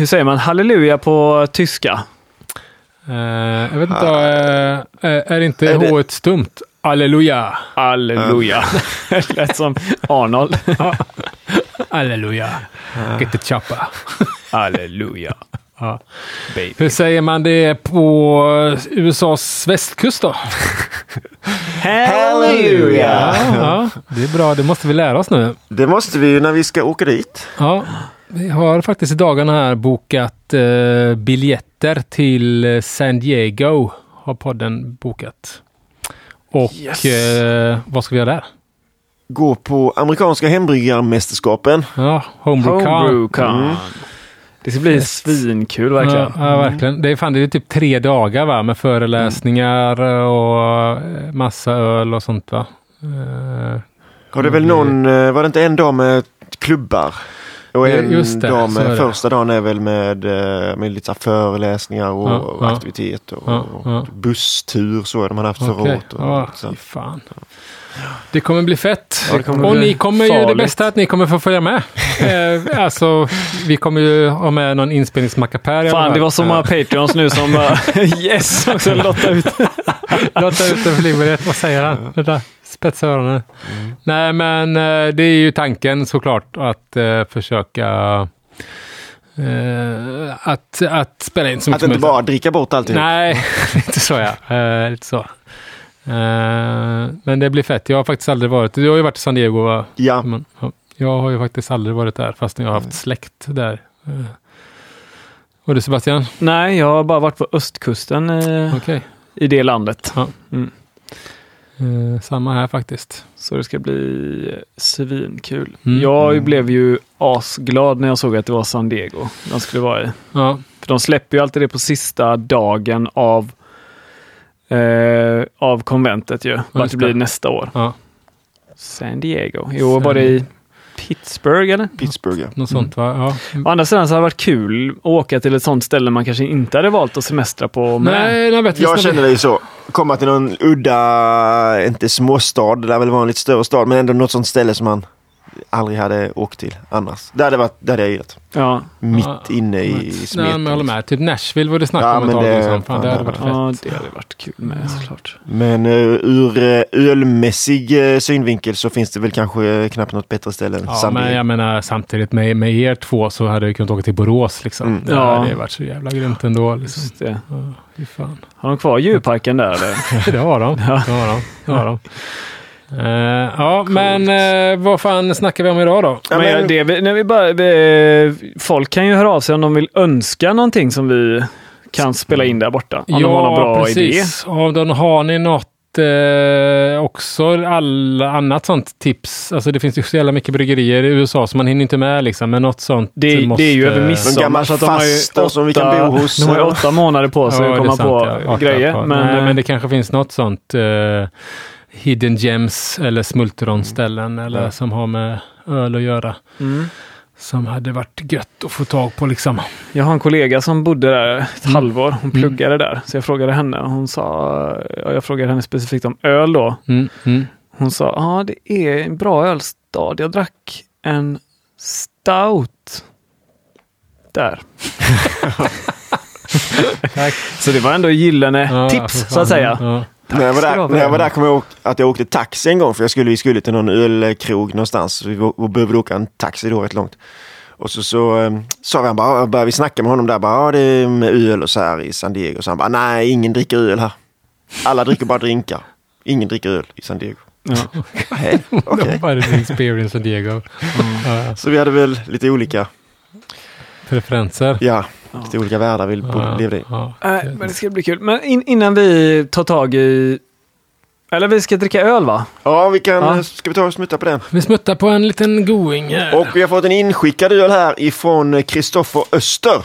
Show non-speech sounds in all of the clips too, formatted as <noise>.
Hur säger man halleluja på tyska? Eh, jag vet inte, är det inte Är det- H ett stumt? Halleluja! Halleluja. <laughs> Det lät som Arnold. <laughs> Halleluja! Get the chopper. Halleluja. Ja. Baby. Hur säger man det på USAs västkust då? <laughs> Halleluja! Ja, ja, det är bra. Det måste vi lära oss nu. Det måste vi ju när vi ska åka dit. Ja, vi har faktiskt i dagarna här bokat eh, biljetter till eh, San Diego. Har podden bokat. Och Yes. eh, vad ska vi göra där? Gå på amerikanska hembryggarmästerskapen. Ja, Homebrew Con. Homebrewcon. Mm. Det ska bli svinkul verkligen. Ja, ja, verkligen. Det är, fan, det är typ tre dagar va? med föreläsningar och eh, massa öl och sånt va? Eh, Har det väl någon, eh, var det inte en dag med klubbar? Och en just det, dag med, första dagen är väl med, eh, med lite föreläsningar och, Ja, och ja. aktiviteter. Och, Ja, ja. och busstur så har haft förra Okej. året. Och, fy fan. Det kommer bli fett. Ja, kommer och bli ni kommer ju, det farligt. bästa är att ni kommer få följa med. <laughs> eh, alltså, vi kommer ju ha med någon inspelningsmackapär Fan, det var så många Patreons nu som bara <laughs> yes, också lotta ut. <laughs> Låta ut en flygbiljett. Vad säger han? Vänta, spetsa öronen. Nej, men eh, det är ju tanken såklart att eh, försöka eh, att, att spela in så mycket Att inte bara dricka bort allting. Nej, inte så ja. Eh, lite så. Eh, men det blir fett. Jag har faktiskt aldrig varit. Du har ju varit i San Diego va? Ja, Men, ja, jag har ju faktiskt aldrig varit där fast jag har haft släkt där. Eh, och du Sebastian? Nej, jag har bara varit på östkusten eh, Okej. i det landet. Eh, samma här faktiskt. Så det ska bli svinkul. Mm. Jag blev ju asglad när jag såg att det var San Diego de skulle vara i. Ja, För de släpper ju alltid det på sista dagen av, eh, av konventet ju. Vart det blir nästa år. ja. San Diego. I år var det i Pittsburgh eller? Pittsburgh ja. något sånt va? Ja. Å andra sidan så hade det varit kul att åka till ett sånt ställe man kanske inte hade valt att semestra på med. Nej, jag vet Jag känner det så. Komma till någon udda, inte småstad, det där väl vara en lite större stad, men ändå något sånt ställe som man aldrig hade åkt till annars. Det hade, varit, det hade jag gillat. Ja, Mitt Ja, inne i Nej, smeten. men jag håller med. Typ Nashville var det snack Ja, om ett men tag. det- liksom. Fan, det hade varit ja, fett. det hade varit kul med såklart. Men eh, ur uh, ölmässig uh, synvinkel så finns det väl kanske knappt något bättre ställe än Ja, San men jag menar samtidigt med, med er två så hade jag kunnat åka till Borås liksom. Mm. Det Ja. hade varit så jävla grymt ändå. Liksom. Just det. Ja, fan. Har de kvar djurparken där eller? <laughs> Det har de. Det har de. Det har de. Eh, ja, men uh, vad fan snackar vi om idag då? Ja, men det, vi- när vi bara, vi, folk kan ju höra av sig om de vill önska någonting som vi kan spela in där borta. Om de har någon bra idé. Om de, har ni något eh, också, all annat sånt tips? Alltså det finns ju så jävla mycket bryggerier i USA så man hinner inte med liksom. Men något sånt Det, måste... det är ju över midsommar gammal så att de har ju faster som vi kan åtta, bo hos. de har ju åtta månader på sig Ja, att komma sant, på ja. Grejer. på. Men, Nej, eh, men det kanske finns något sånt eh, hidden gems eller smultronställen eller Ja. som har med öl att göra. mm. Som hade varit gött att få tag på liksom. Jag har en kollega som bodde där ett Mm. halvår. Hon pluggade där. Så jag frågade henne. Hon sa, ja, jag frågade henne specifikt om öl då. Mm, mm. Hon sa, ja det är en bra ölstad. Jag drack en stout där. <laughs> <laughs> Så det var ändå gyllene Ja, tips så att säga. Ja. När jag var där, när jag var där kom jag ihåg att jag åkte taxi en gång för jag skulle, vi skulle till någon ölkrog någonstans. Vi var- behövde åka en taxi då rätt långt. Och så, så um, sa vi, han bara, började vi snacka med honom där, bara, ja det är med öl och så här i San Diego. Så han bara, nej ingen dricker öl här. Alla dricker bara drinkar. Ingen dricker öl i San Diego. Ja. <laughs> Nej, okej. Det var en experience San Diego. Ja, Så vi hade väl lite olika, preferenser. ja, lite olika världar vi Ja, levde i. ja. Nej, men det ska bli kul. Men in, innan vi tar tag i... Eller vi ska dricka öl va? Ja, vi kan, Ja. ska vi ta och smutta på den? Vi smuttar på en liten going. här. Och vi har fått en inskickad öl här ifrån Kristoffer Öster.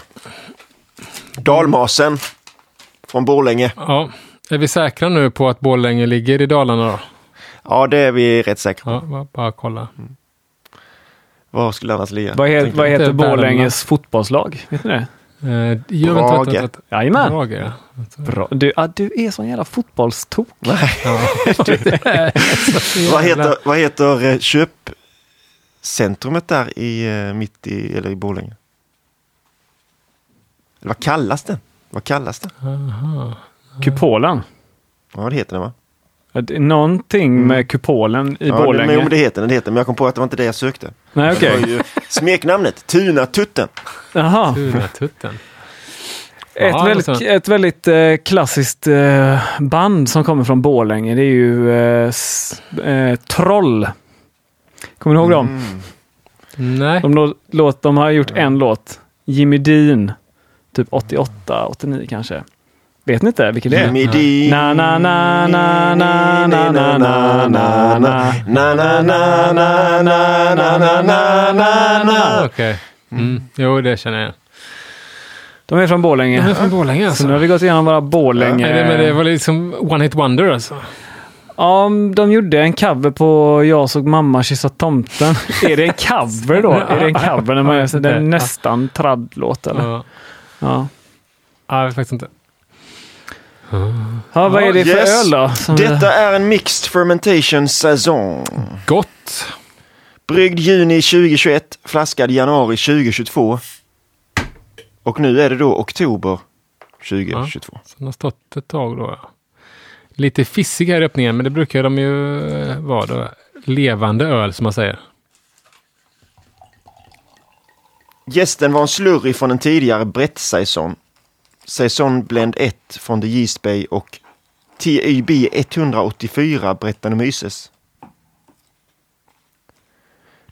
Dalmasen. Från Borlänge. Ja. Är vi säkra nu på att Borlänge ligger i Dalarna då? Ja, det är vi rätt säkra på. Ja, bara, bara kolla. Var skulle det annars ligga? Vad, he, vad heter. Borlänges fotbollslag? Vet ni det? Eh, vänta, Brage. vänta. Jajamän. Brage, ja. Bra. Du, ah, du är sån jävla fotbollstok. Ja. <laughs> Vad heter, vad heter eh, köpcentrumet där i, eh, mitt i, eller i Borlänge? Vad kallas den? Vad kallas den? Kupolen. Ja, det heter den va? Ja, Någonting med kupolen i Mm. Ja, det, Borlänge. jo, men det heter den, det heter. Men jag kom på att det var inte det jag sökte. Nej, okej. Det var ju smeknamnet Tunatutten. Jaha. Tunatutten. Ett Ja, väldigt, alltså. ett väldigt eh, klassiskt eh, band som kommer från Borlänge. Det är ju eh, s, eh, Troll. Kommer ni ihåg dem? Mm. Nej. De, lå- låt, de har gjort en låt. Jimmy Dean. Typ 88, 89 kanske. Vet ni inte vilken det är? Dean. Na, na, na, na, na, na, na, na, na, na. Na, na, na, na, na, na, na, na, na, na. Okej. Mm. Jo, det känner jag. De är från Borlänge. De är från Borlänge alltså. Så nu har vi gått igenom våra Borlänge. Det, men det var liksom one hit wonder alltså. Ja, de gjorde en cover på Jag såg mamma kyssa tomten. är det en cover då? är det en cover när man gör så? Det är nästan traddlåt eller? Ja. Ja. Ja, jag vet faktiskt inte. Ja, vad är det för Yes. öl då? Som Detta är en mixed fermentation säsong. Gott! Bryggd juni 2021, flaskad januari 2022. Och nu är det då oktober 2022. Så den har stått ett tag då. Ja. Lite fissig här i öppningen, men det brukar de ju eh, vara då. Levande öl som man säger. Gästen var en slurry från en tidigare Brett-saison. Saison Blend 1 från The Yeast Bay och TYB 184 Brettanomyces.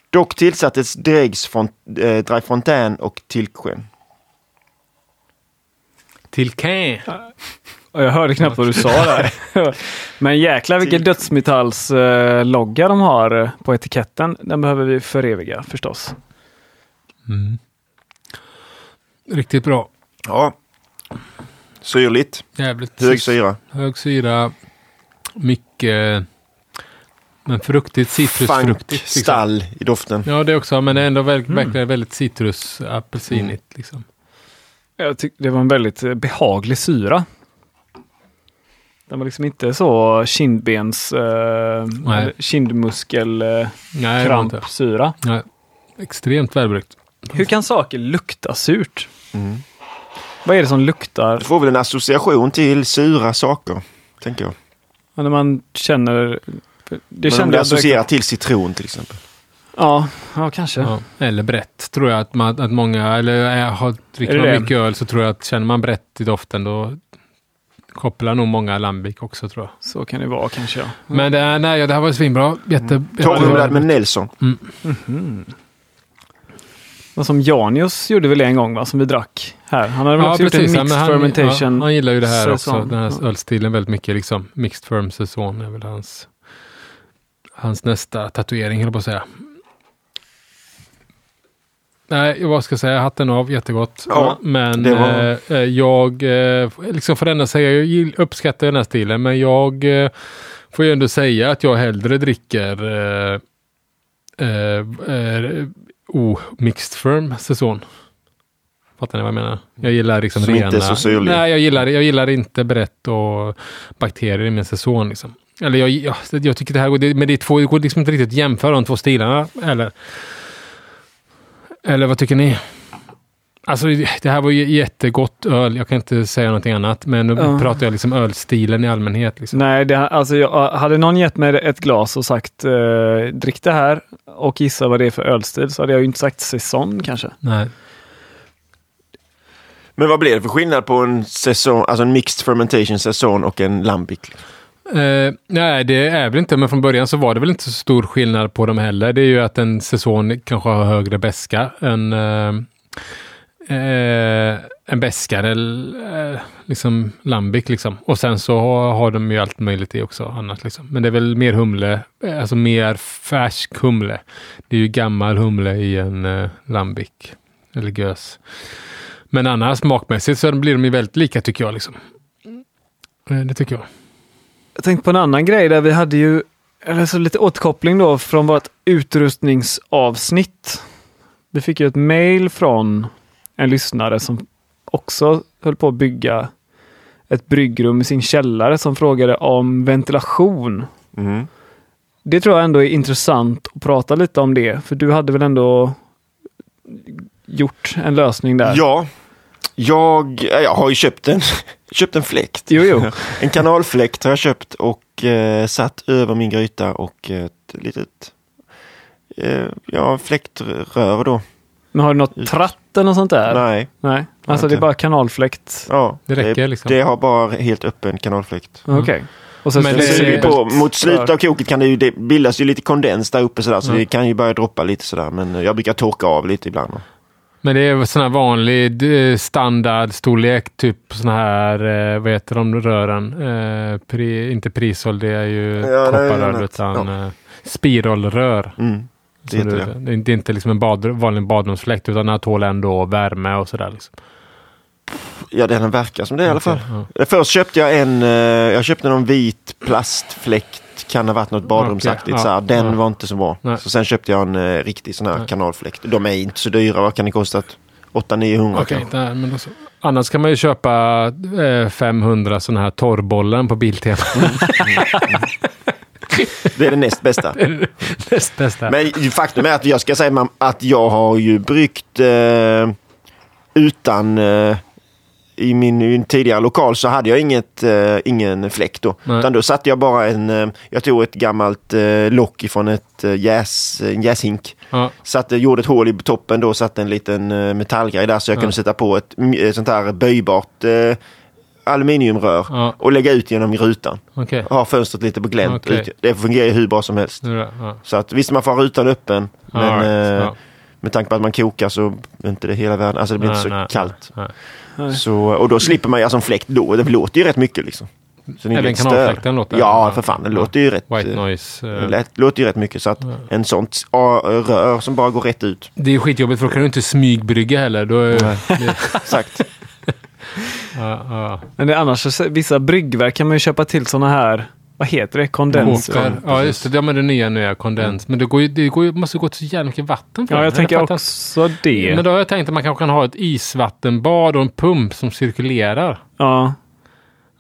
Dock tillsattes dregs från eh, Dry Fontaine och Tilksjön. Och jag hörde knappt vad du sa där. <laughs> Men jäklar vilken dödsmetallslogga de har på etiketten. Den behöver vi föreviga förstås. Mm. Riktigt bra. Ja. Syrligt. Jävligt Hög syra. hög syra. Mycket... Men fruktigt, citrusfruktigt. Funk, liksom. stall i doften. Ja, det också. Men det är ändå väl, verkligen väldigt citrus, apelsinigt. Liksom. Jag tyckte det var en väldigt eh, behaglig syra. Den var liksom inte så kindbens, eh, Nej. eller kindmuskel, eh, Nej. Nej. Extremt välbryggt. Hur kan saker lukta surt? Mm. Vad är det som luktar Du får väl en association till sura saker, tänker jag. när man känner... Det Men om det jag direkt. associerar till citron till exempel. Ja, ja kanske. Ja. Eller brett, tror jag att, man, att många, eller äh, har, dricker man mycket öl så tror jag att känner man brett i doften då kopplar nog många Lambic också tror jag. Så kan det vara kanske. Ja. Men det, nej, ja, det här var svinbra. Jätte... Torrhumlad med Nelson. Vad som Janius gjorde väl en gång va, som vi drack här. Han hade väl Ja, också precis. gjort en mixed han, fermentation. ja, han gillar ju det här säsong. också. Den här Ja. ölstilen väldigt mycket. Liksom. Mixed firm säsong är väl hans, hans nästa tatuering, höll jag på att säga. Nej, vad ska jag säga? Hatten av, jättegott. Ja, men var- eh, eh, jag, eh, liksom får ändå säga, jag uppskattar den här stilen, men jag eh, får ju ändå säga att jag hellre dricker eh, eh, eh, oh, mixed firm säsong. Fattar ni vad jag menar? Jag gillar liksom Som rena... inte är så syrlig. Nej, jag gillar, jag gillar inte brett och bakterier i min säsong. Liksom. Eller jag, jag, jag tycker det här går, men det är två, det går liksom inte riktigt att jämföra de två stilarna. Eller, eller vad tycker ni? Alltså det här var ju jättegott öl, jag kan inte säga någonting annat. Men nu Ja. pratar jag liksom ölstilen i allmänhet. Liksom. Nej, det, alltså jag, hade någon gett mig ett glas och sagt eh, drick det här och gissa vad det är för ölstil så hade jag ju inte sagt säsong kanske. Nej. Men vad blir det för skillnad på en säsong, alltså en mixed fermentation säsong och en lambic? Eh, nej, det är väl inte, men från början så var det väl inte så stor skillnad på dem heller. Det är ju att en säsong kanske har högre beska än eh, eh, en beskare, eh, liksom lambic liksom. Och sen så har, har de ju allt möjligt i också annat liksom. Men det är väl mer humle, eh, alltså mer färsk humle. Det är ju gammal humle i en eh, lambic eller gös. Men annars smakmässigt så blir de ju väldigt lika tycker jag liksom. Eh, Det tycker jag. Jag tänkte på en annan grej där vi hade ju alltså lite återkoppling då från vårt utrustningsavsnitt. Vi fick ju ett mail från en lyssnare som också höll på att bygga ett bryggrum i sin källare som frågade om ventilation. Mm. Det tror jag ändå är intressant att prata lite om det, för du hade väl ändå gjort en lösning där? Ja, Jag, jag har ju köpt en, <laughs> köpt en fläkt. Jo, jo. <laughs> En kanalfläkt har jag köpt och eh, satt över min gryta och ett litet eh, ja, fläktrör då. Men har du något tratt eller något sånt där? Nej, Nej. Alltså det är bara kanalfläkt? ja, Det räcker liksom. Det har bara helt öppen kanalfläkt. Okej. Och sen Men så det- det- på, mot slutet av koket kan det ju, det bildas ju lite kondens där uppe sådär, så Mm. det kan ju börja droppa lite sådär. Men jag brukar torka av lite ibland. då. Men det är sån här vanlig eh, standardstorlek, typ sån här, eh, vad heter de rören? Eh, pri, inte prisol, det är ju det är kopparrör, utan eh, spiralrör. Mm, det heter det, det. det är inte- liksom en bad, vanlig badrumsfläkt, utan den tål ändå värme och sådär. Liksom. Ja, den verkar som det i alla fall. Ja. Först köpte jag en, eh, jag köpte någon vit plastfläkt. Kan ha varit något badrumsaktigt. Okej, ja. Den ja. var inte så bra. Nej. Så sen köpte jag en eh, riktig sån här Nej. kanalfläkt. De är inte så dyra. Vad kan det kosta? 800-900 Okej, kanske. men. Annars kan man ju köpa eh, 500 sådana här torrbollen på Biltema. <laughs> <laughs> <laughs> Det är det näst bästa. Näst bästa. Men faktum är att jag ska säga att jag har ju bryggt eh, utan eh, i min, tidigare lokal så hade jag inget, eh, ingen fläkt då. Nej. Utan då satte jag bara en, eh, jag tog ett gammalt eh, lock ifrån ett eh, jäs, en jäshink. ja, Satte, gjorde ett hål i toppen då, satte en liten metallgrej där så jag Ja. kunde sätta på ett eh, sånt här böjbart aluminiumrör ja, och lägga ut genom rutan. Och ha fönstret lite på glänt. Ut. Det fungerar ju hur bra som helst. Ja. Så att visst, man får ha rutan öppen. Men right, eh, ja. med tanke på att man kokar så är inte det hela världen. Alltså det blir inte så Nej, nej, kallt. nej. Nej. Så, och då slipper man ju alltså en fläkt då. Det låter ju rätt mycket liksom. Så det är Även kanalfläkten låter- Ja, för fan. Det Ja. låter ju rätt. White eh, noise. Det lät- låter ju rätt mycket. Så att en sånt rör som bara går rätt ut. Det är skitjobbigt för då kan du inte smygbrygga heller. Då <laughs> Exakt. Ja, ja. Men det, är annars, vissa bryggverk kan man ju köpa till sådana här, vad heter det, kondens? Koker. Ja, just det. Ja, men det nya nya kondens. Men det, går ju, det går ju, måste gå till så jävla mycket vatten för Ja, jag tänker fattar- också det. Men då har jag tänkt att man kanske kan ha ett isvattenbad och en pump som cirkulerar. Ja,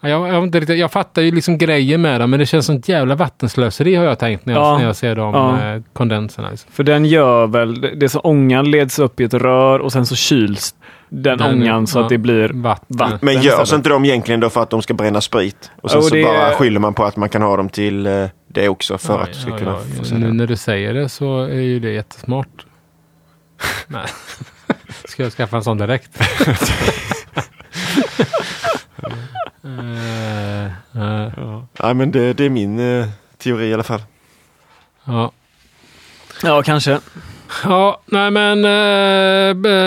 Ja, Jag, jag, inte riktigt, jag fattar ju liksom grejer med dem, men det känns som ett jävla vattenslöseri har jag tänkt när jag, Ja. när jag ser de Ja. eh, kondenserna. Liksom. för den gör väl, det det så ångan leds upp i ett rör och sen så kyls den, Den- ångan så ja. att det blir Vatten. vatten. Men görs inte de egentligen då för att de ska bränna sprit? Och sen Jo, så det- bara skyller man på att man kan ha dem till eh, det också för Ja, att du ska ja, kunna få Nu sälja. när du säger det så är ju det jättesmart. <laughs> Nej. Ska jag skaffa en sån direkt? <laughs> Eh, eh, Ja, men det, det är min eh, teori i alla fall. ja. Ja, kanske. Ja, nej men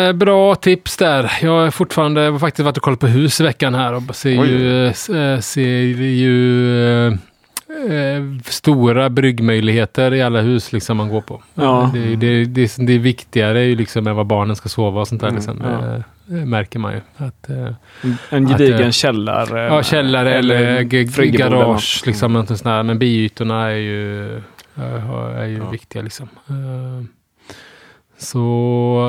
eh, bra tips där. Jag har fortfarande faktiskt varit och kollat på hus i veckan här och ser Oj. ju, eh, eh, ser ju eh, eh, stora bryggmöjligheter i alla hus liksom man går på. Ja. Det, det, det, det är viktigare ju liksom än vad barnen ska sova och sånt där. Mm, liksom. ja. Det märker man ju. Att, En Att, gedigen eh, källare. ja, källare eller, eller garage liksom. sånt där. Men biytorna är ju, är ju Ja. viktiga liksom. Så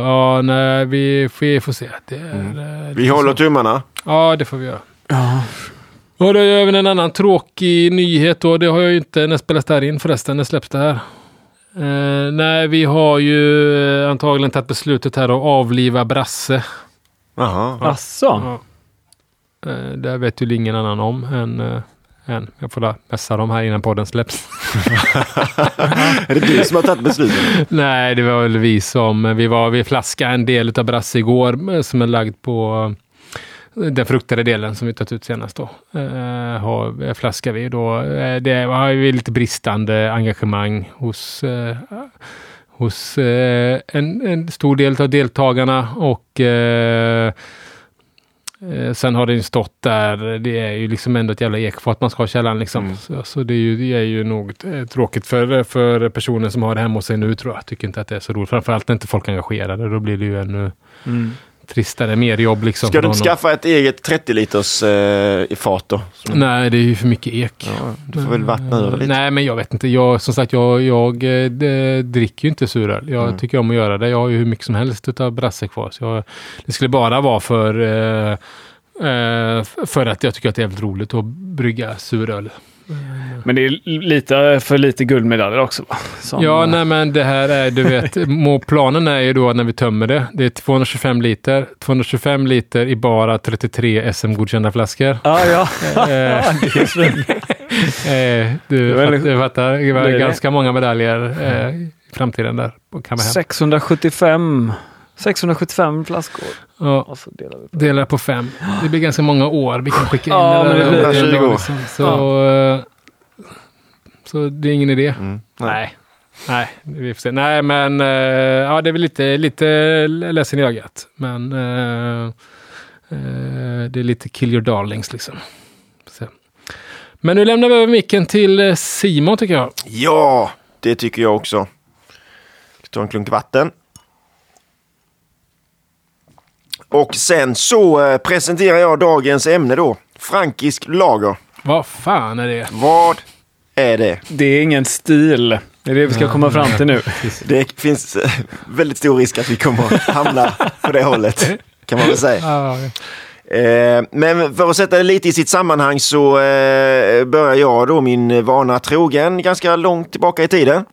ja, nej, vi, vi får se. Det Mm. eh, Vi håller så. tummarna. Ja, det får vi göra. Ja. Och det är även en annan tråkig nyhet då. Det har jag ju inte, när spelas det här in förresten? När släpps det här? Eh, nej, vi har ju eh, antagligen tagit beslutet här att avliva Brasse. Jaha. Asså? Ja. Eh, det vet ju ingen annan om än, än jag får la mässa dem här innan podden släpps. <laughs> Är det du som har tagit beslutet? Nej, det var väl vi som... Vi var vi flaskade en del av Brasse igår eh, som är lagd på eh, den fruktade delen som vi tagit ut senast då. Eh, har, eh, flaskar vi då. Eh, det har ju lite bristande engagemang hos, eh, hos en, en stor del av deltagarna och sen har ju stått där, det är ju liksom ändå ett jävla ekfat man ska ha källaren liksom. Mm. Så, så det är ju, det är ju något eh, tråkigt för, för personen som har det hemma hos sig nu tror jag. Tycker inte att det är så roligt. Framförallt när inte folk är engagerade. Då blir det ju ännu Mm. Tristare, mer jobb liksom. Ska du inte skaffa ett eget 30 liters eh, i fat då? Som- Nej, det är ju för mycket ek. Ja, du får väl vattna ur lite. Nej, men jag vet inte. Jag, som sagt, jag, jag eh, dricker ju inte suröl. Jag Mm. tycker om att göra det. Jag har ju hur mycket som helst utav brasse kvar. Så jag, det skulle bara vara för, eh, eh, för att jag tycker att det är jävligt roligt att brygga suröl Men det är lite för lite guldmedaljer också. Va? Som, Ja, eh, nej men det här är, du vet, <laughs> planen är ju då när vi tömmer det, det är 225 liter, 225 liter i bara 33 SM-godkända flaskor. Ja, ja. Eh, <laughs> eh, du, fatt, du fattar, det var ganska många medaljer eh, i framtiden där. på Kamma hem. 675, 675 flaskor. Ja, Och så delar vi på. delar på fem. Det blir ganska många år vi kan skicka in Ja, det men där. det blir- under en 20 dag, år. liksom. Så, eh, så det är ingen idé. Mm. Nej. Nej, vi får se. Nej, men eh, ja, det är väl lite, lite ledsen i ögat. Men eh, eh, det är lite kill your darlings liksom. Se. Men nu lämnar vi över micken till Simon tycker jag. Ja, det tycker jag också. Ta en klunk vatten. Och sen så eh, presenterar jag dagens ämne då. Frankisk lager. Vad fan är det? Vad är det? Det är ingen stil. Det är det vi ska komma fram till nu. <laughs> Det finns eh, väldigt stor risk att vi kommer att hamna på det hållet. Kan man väl säga. Eh, men för att sätta det lite i sitt sammanhang så börjar jag då min vana trogen ganska långt tillbaka i tiden.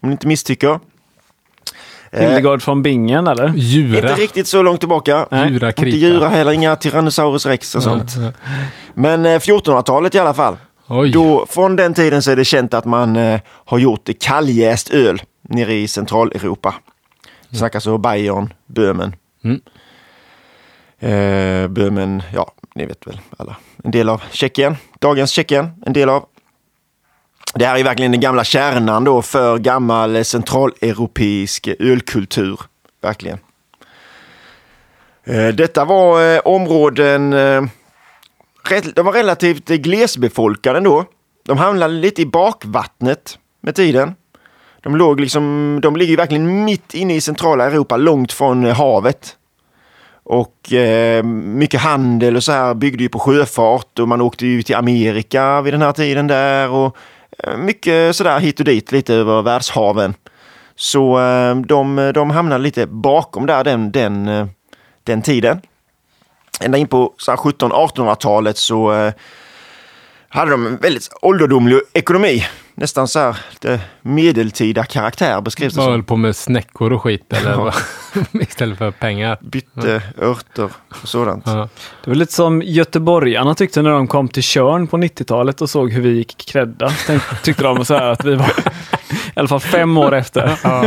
Om ni inte misstycker. Eh, Hildegard från Bingen eller? Djura. inte riktigt så långt tillbaka. Djura Inte djura heller, inga Tyrannosaurus rex och sånt. Men eh, 1400-talet i alla fall. Oj. Då, från den tiden så är det känt att man eh, har gjort kalljäst öl nere i Centraleuropa. Vi snackar så Bayern, Böhmen. Mm. Eh, Böhmen, ja, ni vet väl alla. En del av Tjeckien, dagens Tjeckien, en del av. Det här är verkligen den gamla kärnan då för gammal centraleuropeisk ölkultur. Verkligen. Eh, detta var eh, områden eh, de var relativt glesbefolkade då. De hamnade lite i bakvattnet med tiden. De, låg liksom, de ligger verkligen mitt inne i centrala Europa, långt från havet. Och eh, mycket handel och så här byggde ju på sjöfart och man åkte ju till Amerika vid den här tiden där och Eh, mycket sådär hit och dit lite över världshaven. Så eh, de, de hamnade lite bakom där den, den, eh, den tiden ända in på 1700-1800-talet så hade de en väldigt ålderdomlig ekonomi. Nästan så här lite medeltida karaktär beskrivs det Bara höll som. på med snäckor och skit eller Ja. <laughs> istället för pengar. Bytte örter och sådant. Ja. Det var lite som göteborgarna tyckte när de kom till Tjörn på 90-talet och såg hur vi gick klädda. Tänk, tyckte de så här att vi var <laughs> i alla fall fem år efter. Ja.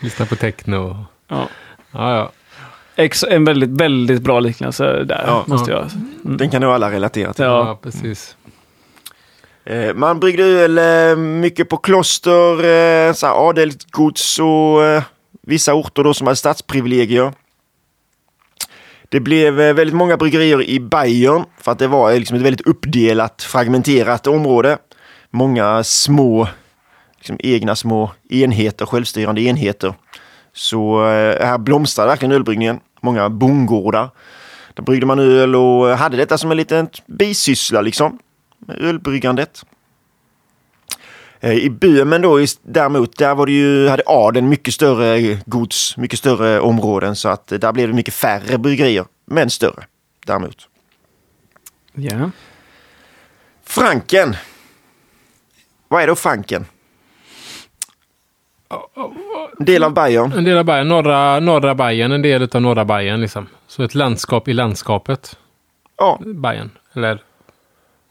Lyssna på techno. Ja. Ja, ja. Ex, en väldigt, väldigt bra liknelse där, Ja. måste jag Den kan nog alla relatera till. Ja. ja precis. Eh, man bryggde öl eh, mycket på kloster, eh, så här adelsgods och vissa orter då som hade stadsprivilegier. Det blev väldigt många bryggerier i Bayern för att det var liksom ett väldigt uppdelat, fragmenterat område. Många små, liksom egna små enheter, självstyrande enheter. Så här blomstrade verkligen ölbryggningen. Många bondgårdar. Där bryggde man öl och hade detta som en liten bisyssla liksom. Ölbryggandet. Eh, I Böhmen då däremot, där var det ju, hade adeln mycket större gods, mycket större områden så att eh, där blev det mycket färre bryggerier, men större däremot. Ja. Franken. Vad är då Franken? En del av Bayern. En del av Bayern, norra, norra Bayern, en del av norra Bayern liksom. Så ett landskap i landskapet. Ja, Bayern. Eller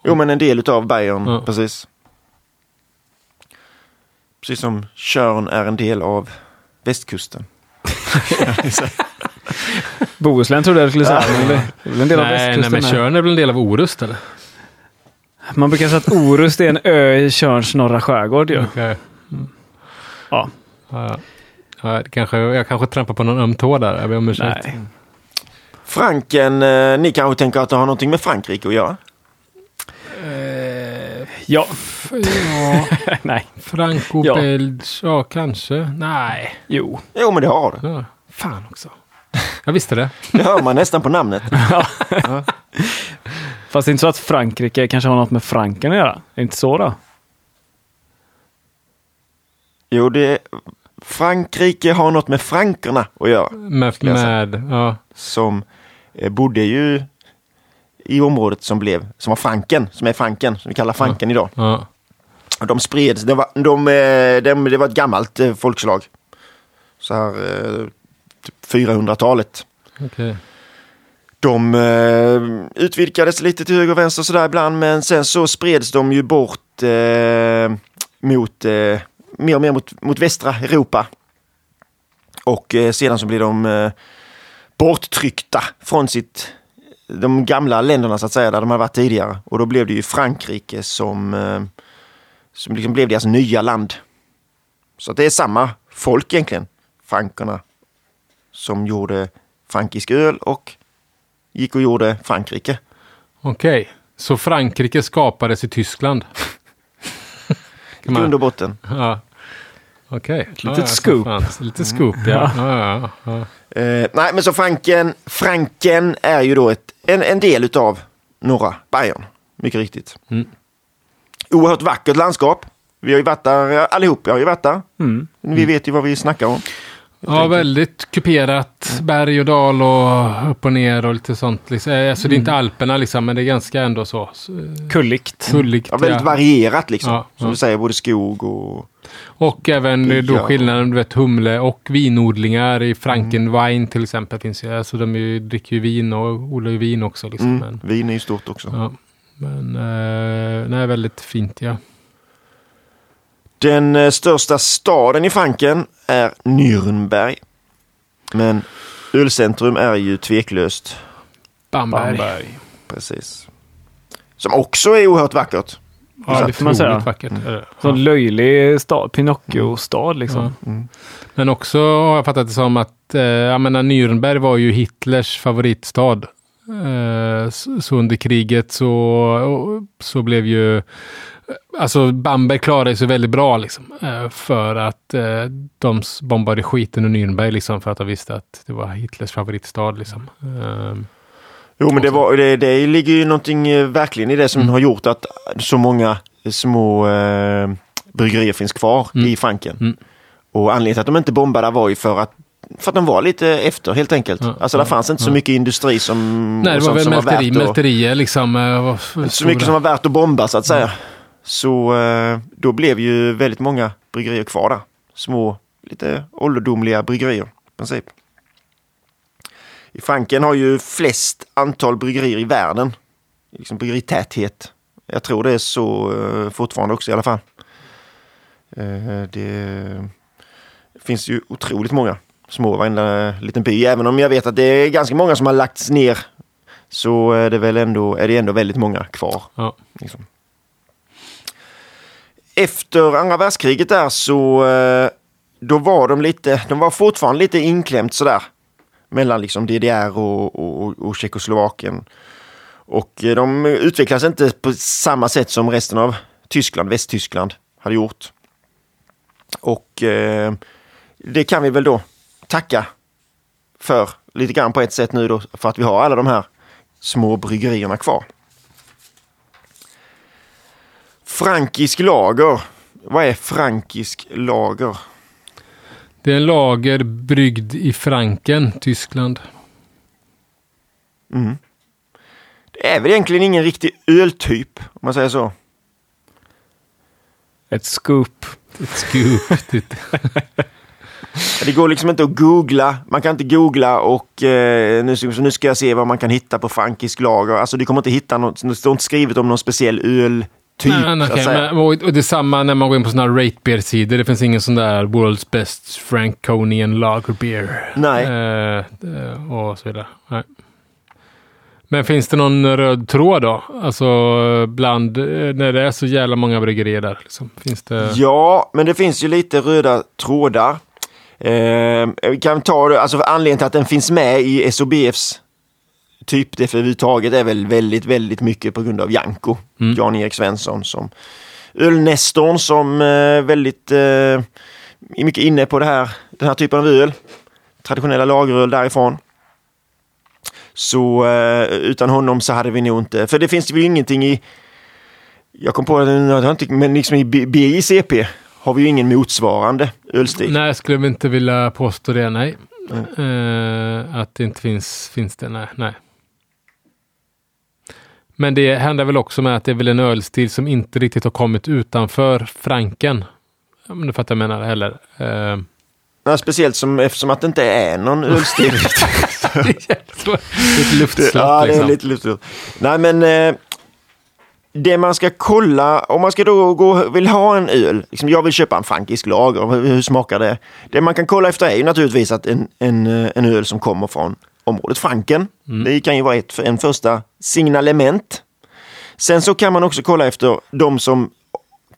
jo men en del av Bayern, Ja. precis. Precis som Tjörn är en del av västkusten. <laughs> Bohuslän trodde jag skulle säga, men det är väl en del av nej, nej, västkusten. men. Tjörn är väl en del av Orust eller? Man brukar säga att Orust är en ö i Tjörns norra skärgård ju. Okej. Ja. Ja, ja, det kanske, jag kanske trampar på någon öm tå där. Jag ber om ursäkt. Nej. Franken, eh, ni kanske tänker att det har någonting med Frankrike att göra? Ja. Ja, <laughs> Nej. Franco Ja. Belge, ja kanske. Nej. Jo. Jo men det har det. Ja. Fan också. Jag visste det. Det hör man nästan på namnet. <laughs> Fast det är inte så att Frankrike kanske har något med Franken att göra. Är det inte så då? Jo, det Frankrike har något med frankerna att göra. Med, med ja. Som eh, bodde ju i området som blev, som var Franken, som är Franken, som vi kallar Franken idag. Ja. De spreds, det var, de, eh, de, det var ett gammalt eh, folkslag. Så här eh, typ 400-talet. Okej. De eh, utvidgades lite till höger och vänster sådär ibland men sen så spreds de ju bort eh, mot, eh, mer och mer mot, mot västra Europa. Och sedan så blev de borttryckta från sitt, de gamla länderna så att säga där de hade varit tidigare. Och då blev det ju Frankrike som, eh, som liksom blev deras nya land. Så det är samma folk egentligen, frankerna, som gjorde frankisk öl och gick och gjorde Frankrike. Okej. Så Frankrike skapades i Tyskland? <laughs> I grund och botten. Ja. Okej. litet ja, ja, scoop. Lite scoop, ja. ja. ja, ja. Eh, nej, men så Franken, Franken är ju då ett, en, en del utav norra Bayern. Mycket riktigt. Mm. Oerhört vackert landskap. Vi har ju varit där allihop. Jag har ju varit där. Mm. Vi vet ju vad vi snackar om. Ja, väldigt kuperat. Berg och dal och upp och ner och lite sånt. Liksom. Eh, Alltså det är inte Alperna liksom, men det är ganska ändå så. Kulligt. Kulligt. Ja, väldigt ja. varierat liksom. Ja, Som ja. du säger, både skog och... Och även då Ja. skillnaden, du vet humle och vinodlingar i Frankenwein till exempel finns ju. Alltså de är ju, dricker ju vin och odlar ju vin också. Liksom. Mm, Men, vin är ju stort också. ja. men eh, nej, väldigt fint ja. Den eh, största staden i Franken är Nürnberg. Men ölcentrum är ju tveklöst. Bamberg. Bamberg. Precis. Som också är oerhört vackert. Ja, det får man säga. vackert. det. Sån löjlig stad. Pinocchio-stad liksom. Ja. Men också har jag fattat det som att eh, jag menar, Nürnberg var ju Hitlers favoritstad. Eh, så, under kriget så, så blev ju Alltså Bamberg klarade sig väldigt bra liksom. Eh, för att eh, de bombade skiten ur Nürnberg liksom. För att de visste att det var Hitlers favoritstad liksom. Eh, Jo, men det, var, det, det ligger ju någonting eh, verkligen i det som har gjort att så många små eh, bryggerier finns kvar Mm. i Franken. Mm. Och anledningen till att de inte bombade var ju för att, för att de var lite efter helt enkelt. Ja, alltså det ja, fanns inte så ja. mycket industri som... nej, det var väl som mälteri, att- mälterier liksom. eh, var inte så mycket som var värt att bomba så att säga. Så eh, då blev ju väldigt många bryggerier kvar där. Små, lite ålderdomliga bryggerier i princip. I Franken har ju flest antal bryggerier i världen. Liksom bryggeritäthet. Jag tror det är så eh, fortfarande också i alla fall. Eh, det finns ju otroligt många små varenda liten by. Även om jag vet att det är ganska många som har lagts ner så är det väl ändå, är det ändå väldigt många kvar. Ja. Liksom. Efter andra världskriget där så eh, då var de lite, de var fortfarande lite inklämt sådär mellan liksom DDR och, och, och Tjeckoslovakien. Och eh, de utvecklades inte på samma sätt som resten av Tyskland, Västtyskland hade gjort. Och eh, det kan vi väl då tacka för lite grann på ett sätt nu då för att vi har alla de här små bryggerierna kvar. Frankisk lager. Vad är frankisk lager? Det är en lager bryggd i Franken, Tyskland. Mm. Det är väl egentligen ingen riktig öltyp om man säger så. Ett scoop. Ett scoop. <laughs> Det- går liksom inte att googla. Man kan inte googla och eh, nu, så nu ska jag se vad man kan hitta på frankisk lager. Alltså du kommer inte hitta något, det står inte skrivet om någon speciell öltyp. Nej, okej, säga. men, och, och det är samma när man går in på sådana här rate beer-sidor. Det finns ingen sån där World's Best Franconian Lager Beer. Nej. Eh, eh, och så vidare. Nej. Men finns det någon röd tråd då? Alltså bland, eh, när det är så jävla många bryggerier där. Liksom. Finns det... Ja, men det finns ju lite röda trådar. Eh, vi kan ta det, alltså anledningen till att den finns med i SOBFs typ det för överhuvudtaget är väl väldigt, väldigt mycket på grund av Janko. Mm. Jan-Erik Svensson som ölnestorn som eh, väldigt eh, mycket inne på det här, den här typen av öl. Traditionella lageröl därifrån. Så eh, utan honom så hade vi nog inte, för det finns ju ingenting i jag kom på det nu, men liksom i BICP har vi ju ingen motsvarande ölstil. Nej, jag skulle inte vilja påstå det, nej. Eh, att det inte finns, finns det, nej. nej. Men det händer väl också med att det är väl en ölstil som inte riktigt har kommit utanför Franken. Om du fattar vad jag menar heller. Eh, Ja, speciellt som, eftersom att det inte är någon <laughs> ölstil. lite luftslott ja, det är liksom. lite lustigt. Nej, men eh, det man ska kolla, om man ska då gå, vill ha en öl, liksom jag vill köpa en frankisk lager, hur, hur smakar det? Det man kan kolla efter är ju naturligtvis att en, en, eh, en öl som kommer från området Franken. Det kan ju vara ett, en första signalement. Sen så kan man också kolla efter de som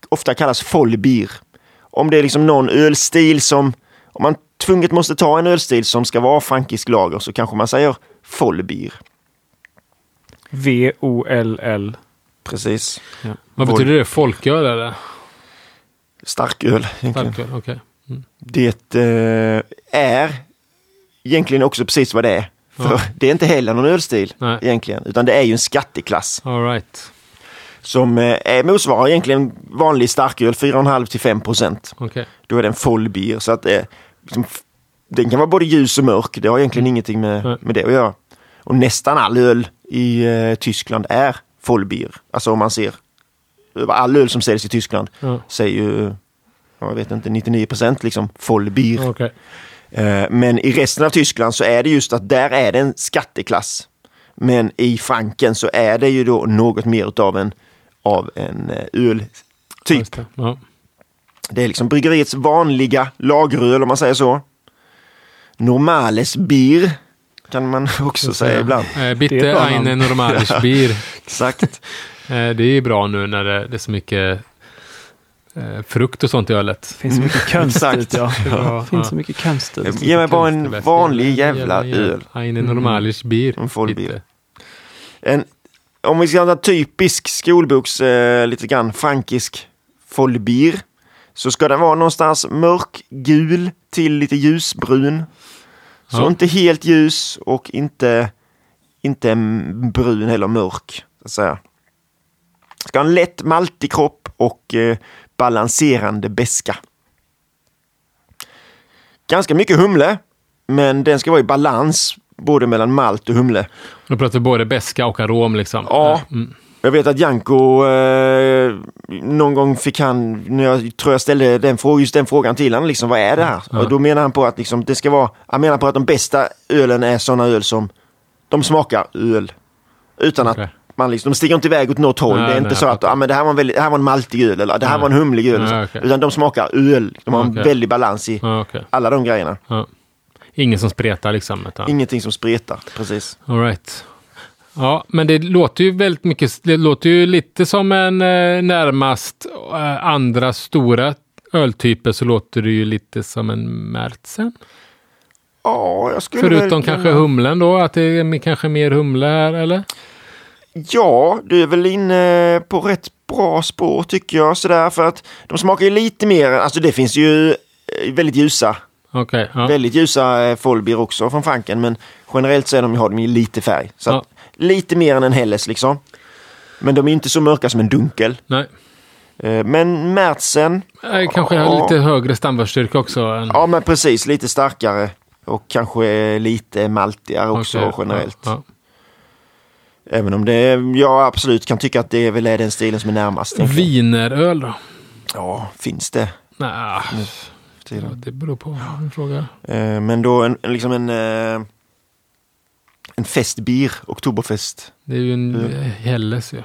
ofta kallas Vollbier. Om det är liksom någon ölstil som, om man tvunget måste ta en ölstil som ska vara frankisk lager så kanske man säger Vollbier. V-O-L-L. Precis. Vad betyder det? Folköl eller? Starköl egentligen. Starköl, okej. Det eh, är egentligen också precis vad det är. För Ja. det är inte heller någon ölstil Nej. egentligen, utan det är ju en skatteklass All right. som eh, är, motsvarar egentligen vanlig starköl 4,5 till 5 procent. Okej. Då är det en Vollbier. Så att det, liksom, den kan vara både ljus och mörk. Det har egentligen ingenting med, Nej. med det att göra. Och nästan all öl i eh, Tyskland är Vollbier. Alltså om man ser all öl som säljs i Tyskland Ja. säger ju, ja, jag vet inte, 99 procent liksom Vollbier. Okej. Eh, Men i resten av Tyskland så är det just att där är det en skatteklass. Men i Franken så är det ju då något mer utav en, av en eh, öltyp. Det. Ja. Det är liksom bryggeriets vanliga lageröl om man säger så. Normales bier kan man <laughs> också säga ibland. Eh, bitte eine namn. normalisch <laughs> Bier. Exakt. Eh, det är ju bra nu när det, det är så mycket eh, frukt och sånt i ölet. finns så mycket konstigt. Exakt. Ja. Finns så mycket konstigt. Ge mig bara en vanlig jävla öl. Eine normalisch Bier. En. En, om vi ska ha en typisk skolboks, eh, lite grann frankisk folbier, så ska den vara någonstans mörkgul till lite ljusbrun. Så Ja. inte helt ljus och inte, inte brun eller mörk. Så att säga. Ska ha en lätt maltig kropp och eh, balanserande beska. Ganska mycket humle, men den ska vara i balans både mellan malt och humle. Då pratar både beska och arom liksom. Ja. Mm. Jag vet att Janko, eh, någon gång fick han, när jag tror jag ställde den, just den frågan till honom, liksom, vad är det här? Ja. Och då menar han på att liksom, det ska vara, han menar på att de bästa ölen är sådana öl som, de smakar öl. Utan Okej. att man liksom, de sticker inte iväg åt något håll. Nej, det är inte så att, ah, men det här var en, väldigt, det här var en maltig öl, eller det här Nej. var en humlig öl. Nej, så. okej. Utan de smakar öl. De har en Okej. väldig balans i okej. alla de grejerna. Ja. Ingen som spretar liksom. Utan. Ingenting som spretar, precis. All right. Ja, men det låter ju väldigt mycket, det låter ju lite som en eh, närmast eh, andra stora öltyper så låter det ju lite som en Märtsen. Ja, jag skulle väl Förutom kunna- kanske humlen då, att det är kanske mer humle här eller? Ja, du är väl inne på rätt bra spår tycker jag. Sådär, för att de smakar ju lite mer, alltså det finns ju eh, väldigt ljusa, Okej, ja. väldigt ljusa eh, Folbier också från Franken. Men generellt så är de, har de ju lite färg. Så Ja. lite mer än en Helles liksom. Men de är inte så mörka som en dunkel. Nej. Eh, Men Märtsen, Kanske Ja. lite högre stamvärdsstyrka också. Än... ja men precis, lite starkare. Och kanske lite maltigare också Okej, generellt. Ja, Även om det, jag absolut kan tycka att det väl är den stilen som är närmast. Wieneröl då? Ja, finns det. Nej, ja, det beror på en fråga. Eh, Men då en, liksom en, eh, en festbier, Oktoberfest. Det är ju en Mm. Helles ju.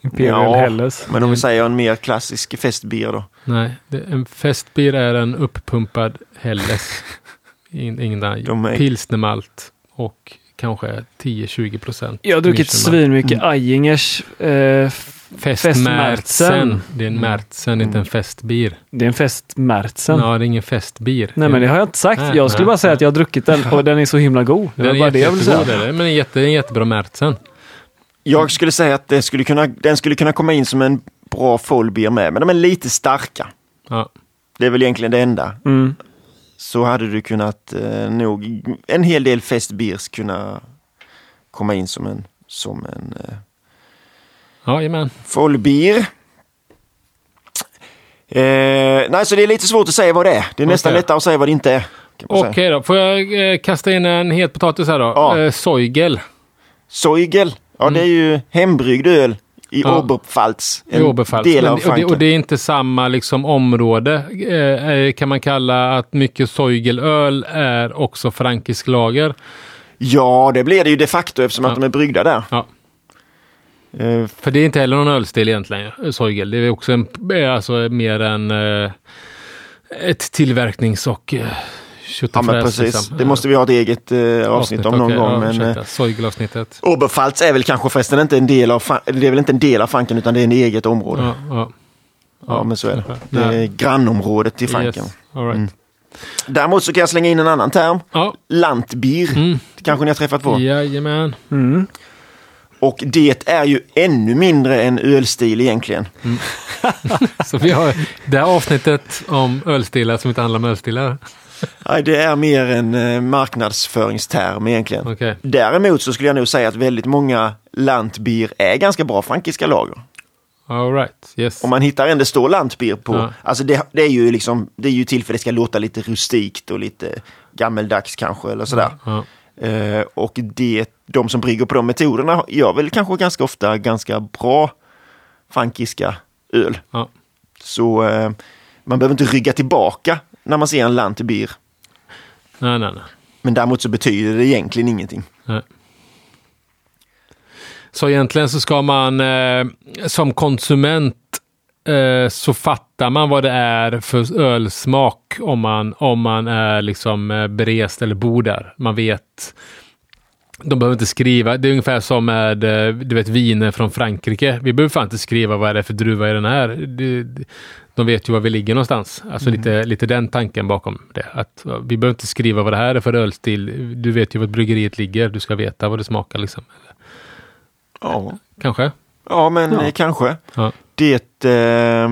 Imperial Ja. Helles. Men om vi säger en mer klassisk festbier då. Nej, det, en festbier är en uppumpad Helles. <laughs> In, ingen annan. De är- Pilsnermalt och kanske 10-20 procent. Jag har druckit svinmycket Eingers eh, Festmärtsen. Det är en Märtsen, inte en festbier. Det är en festmärtsen. Ja, det är ingen festbier. Nej men det har jag inte sagt. Nej, jag skulle nej, bara säga nej. att jag har druckit den och den är så himla god. Det Den var är bara det jag ville säga. är det, men en, jätte, en jättebra Märtsen. Jag skulle säga att det skulle kunna, den skulle kunna komma in som en bra folbier med, men de är lite starka. Ja. Det är väl egentligen det enda. Mm. Så hade du kunnat eh, nog, en hel del festbiers kunna komma in som en, som en eh, Jajamän. Eh, nej, så det är lite svårt att säga vad det är. Det är nästan lättare att säga vad det inte är. Okej säga. då, får jag eh, kasta in en het potatis här då? Ja. Eh, Soigel. Soigel Ja, det är ju hembryggd öl i Ja. Oberpfalz. I En Oberpfalz. del av och, det, Frankrike. och det är inte samma liksom, område. Eh, eh, kan man kalla att mycket Soigelöl är också frankisk lager? Ja, det blir det ju de facto eftersom Ja. att de är bryggda där. Ja. Eh, För det är inte heller någon ölstil egentligen, Soigel. Det är också en, eh, alltså mer än eh, ett tillverknings och Ja, men precis. liksom. Det måste vi ha ett eget eh, avsnitt om någon okej, gång. Ja, men, eh, ursäkta. Soigel-avsnittet. Oberpfalz är väl kanske förresten inte en del av, det är väl inte en del av Franken utan det är en eget område. Ja, Ja, ja. men så är det. Det är Nej. grannområdet till Franken. Yes. All right. Mm. Däremot så kan jag slänga in en annan term. Ja, Lantbier. Mm. Det kanske ni har träffat på. jajamän. Mm. Och det är ju ännu mindre än ölstil egentligen. <laughs> Så vi har det här avsnittet om ölstilar som inte handlar om ölstilar. Nej, det är mer en eh, marknadsföringsterm egentligen. Okej. Däremot så skulle jag nog säga att väldigt många lantbier är ganska bra frankiska lager. All right. Yes. Om man hittar en det står lantbier på. Ja. Alltså det, det, är ju liksom, det är ju till för att det ska låta lite rustikt och lite gammeldags kanske eller sådär. Ja. Eh, och det, de som brygger på de metoderna gör väl kanske ganska ofta ganska bra frankiska öl. Ja. Så eh, man behöver inte rygga tillbaka när man ser en lantbier. Nej, nej, nej. Men däremot så betyder det egentligen ingenting. nej. Så egentligen så ska man eh, som konsument eh, så fattar man vad det är för ölsmak om man, om man är liksom eh, berest eller bor där. Man vet. De behöver inte skriva. Det är ungefär som med eh, du vet, viner från Frankrike. Vi behöver fan inte skriva vad det är för druva i den här. Det, de vet ju var vi ligger någonstans. Alltså lite, lite den tanken bakom det. Att vi behöver inte skriva vad det här är för ölstil. Du vet ju var bryggeriet ligger. Du ska veta vad det smakar liksom. Ja, Kanske? ja men Ja. eh, kanske. Ja. Det, eh,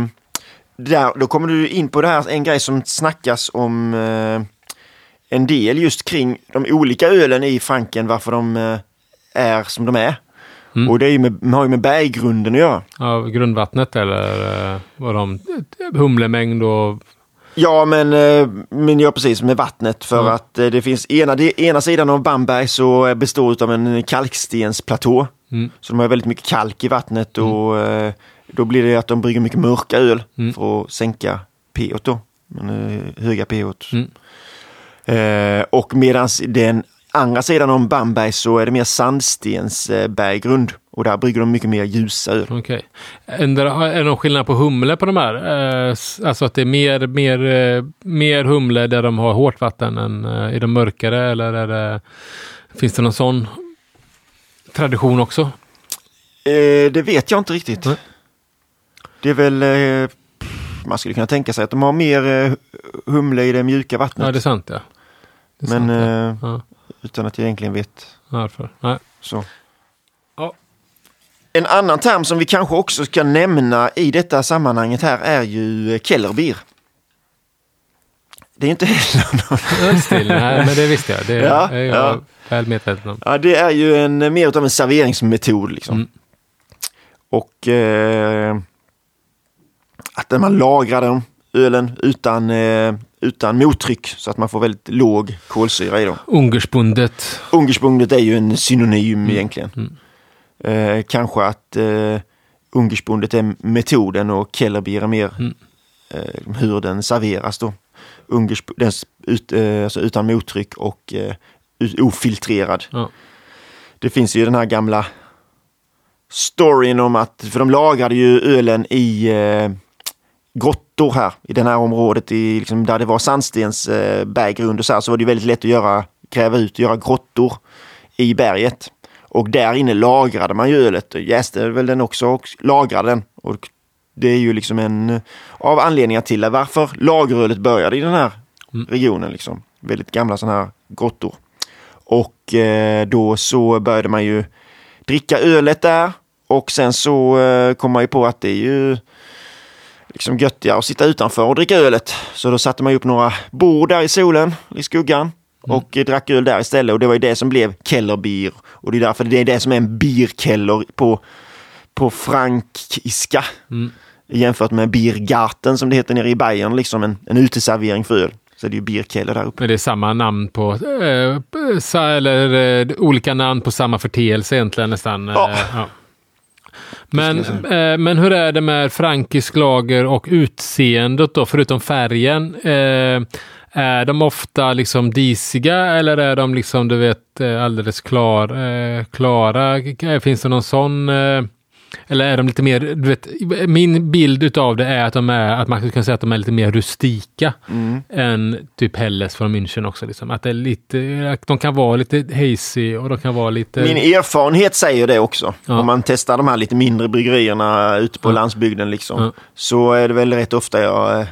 där, då kommer du in på det här, en grej som snackas om eh, en del just kring de olika ölen i Franken, varför de eh, är som de är. Mm. Och det är ju med, har ju med berggrunden att göra. Av grundvattnet eller eh, vad de... Humlemängd och... Ja, men, eh, men ja, precis med vattnet för Mm. att eh, det finns ena, det, ena sidan av Bamberg så består av en kalkstensplatå. Mm. Så de har väldigt mycket kalk i vattnet och eh, då blir det att de brygger mycket mörka öl Mm. för att sänka pH då. Men, höga pH. Mm. Eh, och medan den andra sidan om Bamberg så är det mer sandstensberggrund och där brygger de mycket mer ljusa öl. Ändra- Är det någon skillnad på humle på de här? Eh, Alltså att det är mer, mer, eh, mer humle där de har hårt vatten än eh, i de mörkare? Eller är det, finns det någon sån tradition också? Eh, det vet jag inte riktigt. Nej. Det är väl, eh, man skulle kunna tänka sig att de har mer eh, humle i det mjuka vattnet. Ja, det är sant ja. Det är Men sant, ja. Utan att jag egentligen vet. varför? Nej. Så. Ja. En annan term som vi kanske också ska nämna i detta sammanhanget här är ju Kellerbier. Det är inte heller någon... Ölstil? Nej, men det visste jag. Det Ja, är jag ja. väl medveten om. Ja, det är ju en, mer av en serveringsmetod liksom. Mm. Och eh, att man lagrar den ölen utan, eh, utan mottryck så att man får väldigt låg kolsyra i dem. Ungerspundet. Ungerspundet är ju en synonym egentligen. Mm. Eh, kanske att eh, Ungerspundet är metoden och Kellerbier är mer Mm. eh, hur den serveras då. Ungersp- den, ut, eh, alltså utan mottryck och eh, ofiltrerad. Ja. Det finns ju den här gamla storyn om att, för de lagrade ju ölen i eh, grottor här i det här området i, liksom, där det var sandstens eh, och så här, så var det väldigt lätt att göra, gräva ut och göra grottor i berget. Och där inne lagrade man ju ölet, jäste väl den också och lagrade den. Och det är ju liksom en eh, av anledningar till varför lagerölet började i den här Mm. regionen. Liksom. Väldigt gamla sådana här grottor. Och eh, då så började man ju dricka ölet där. Och sen så eh, kom man ju på att det är ju liksom göttigare att sitta utanför och dricka ölet. Så då satte man upp några bord där i solen, i skuggan. Och eh, drack öl där istället. Och det var ju det som blev Kellerbier. Och det är därför det är det som är en bierkeller på, på frankiska. Mm. Jämfört med Biergarten som det heter nere i Bayern, liksom en, en uteservering för öl. Så är det ju Birkeller där uppe. Men det är samma namn på, eh, eller eh, olika namn på samma förteelse egentligen nästan. Ja. Eh, ja. Men, eh, men hur är det med frankisk lager och utseendet då, förutom färgen? Eh, är de ofta liksom disiga eller är de liksom, du vet, eh, alldeles klar, eh, klara? Finns det någon sån? Eller är de lite mer, du vet, min bild utav det är att de är, att man kunna säga att de är lite mer rustika Mm. än typ Helles från München också. Liksom. Att det är lite, att de kan vara lite hazy och de kan vara lite... Min erfarenhet säger det också. Ja. Om man testar de här lite mindre bryggerierna ute på Ja. landsbygden liksom. Ja. Så är det väl rätt ofta jag eh,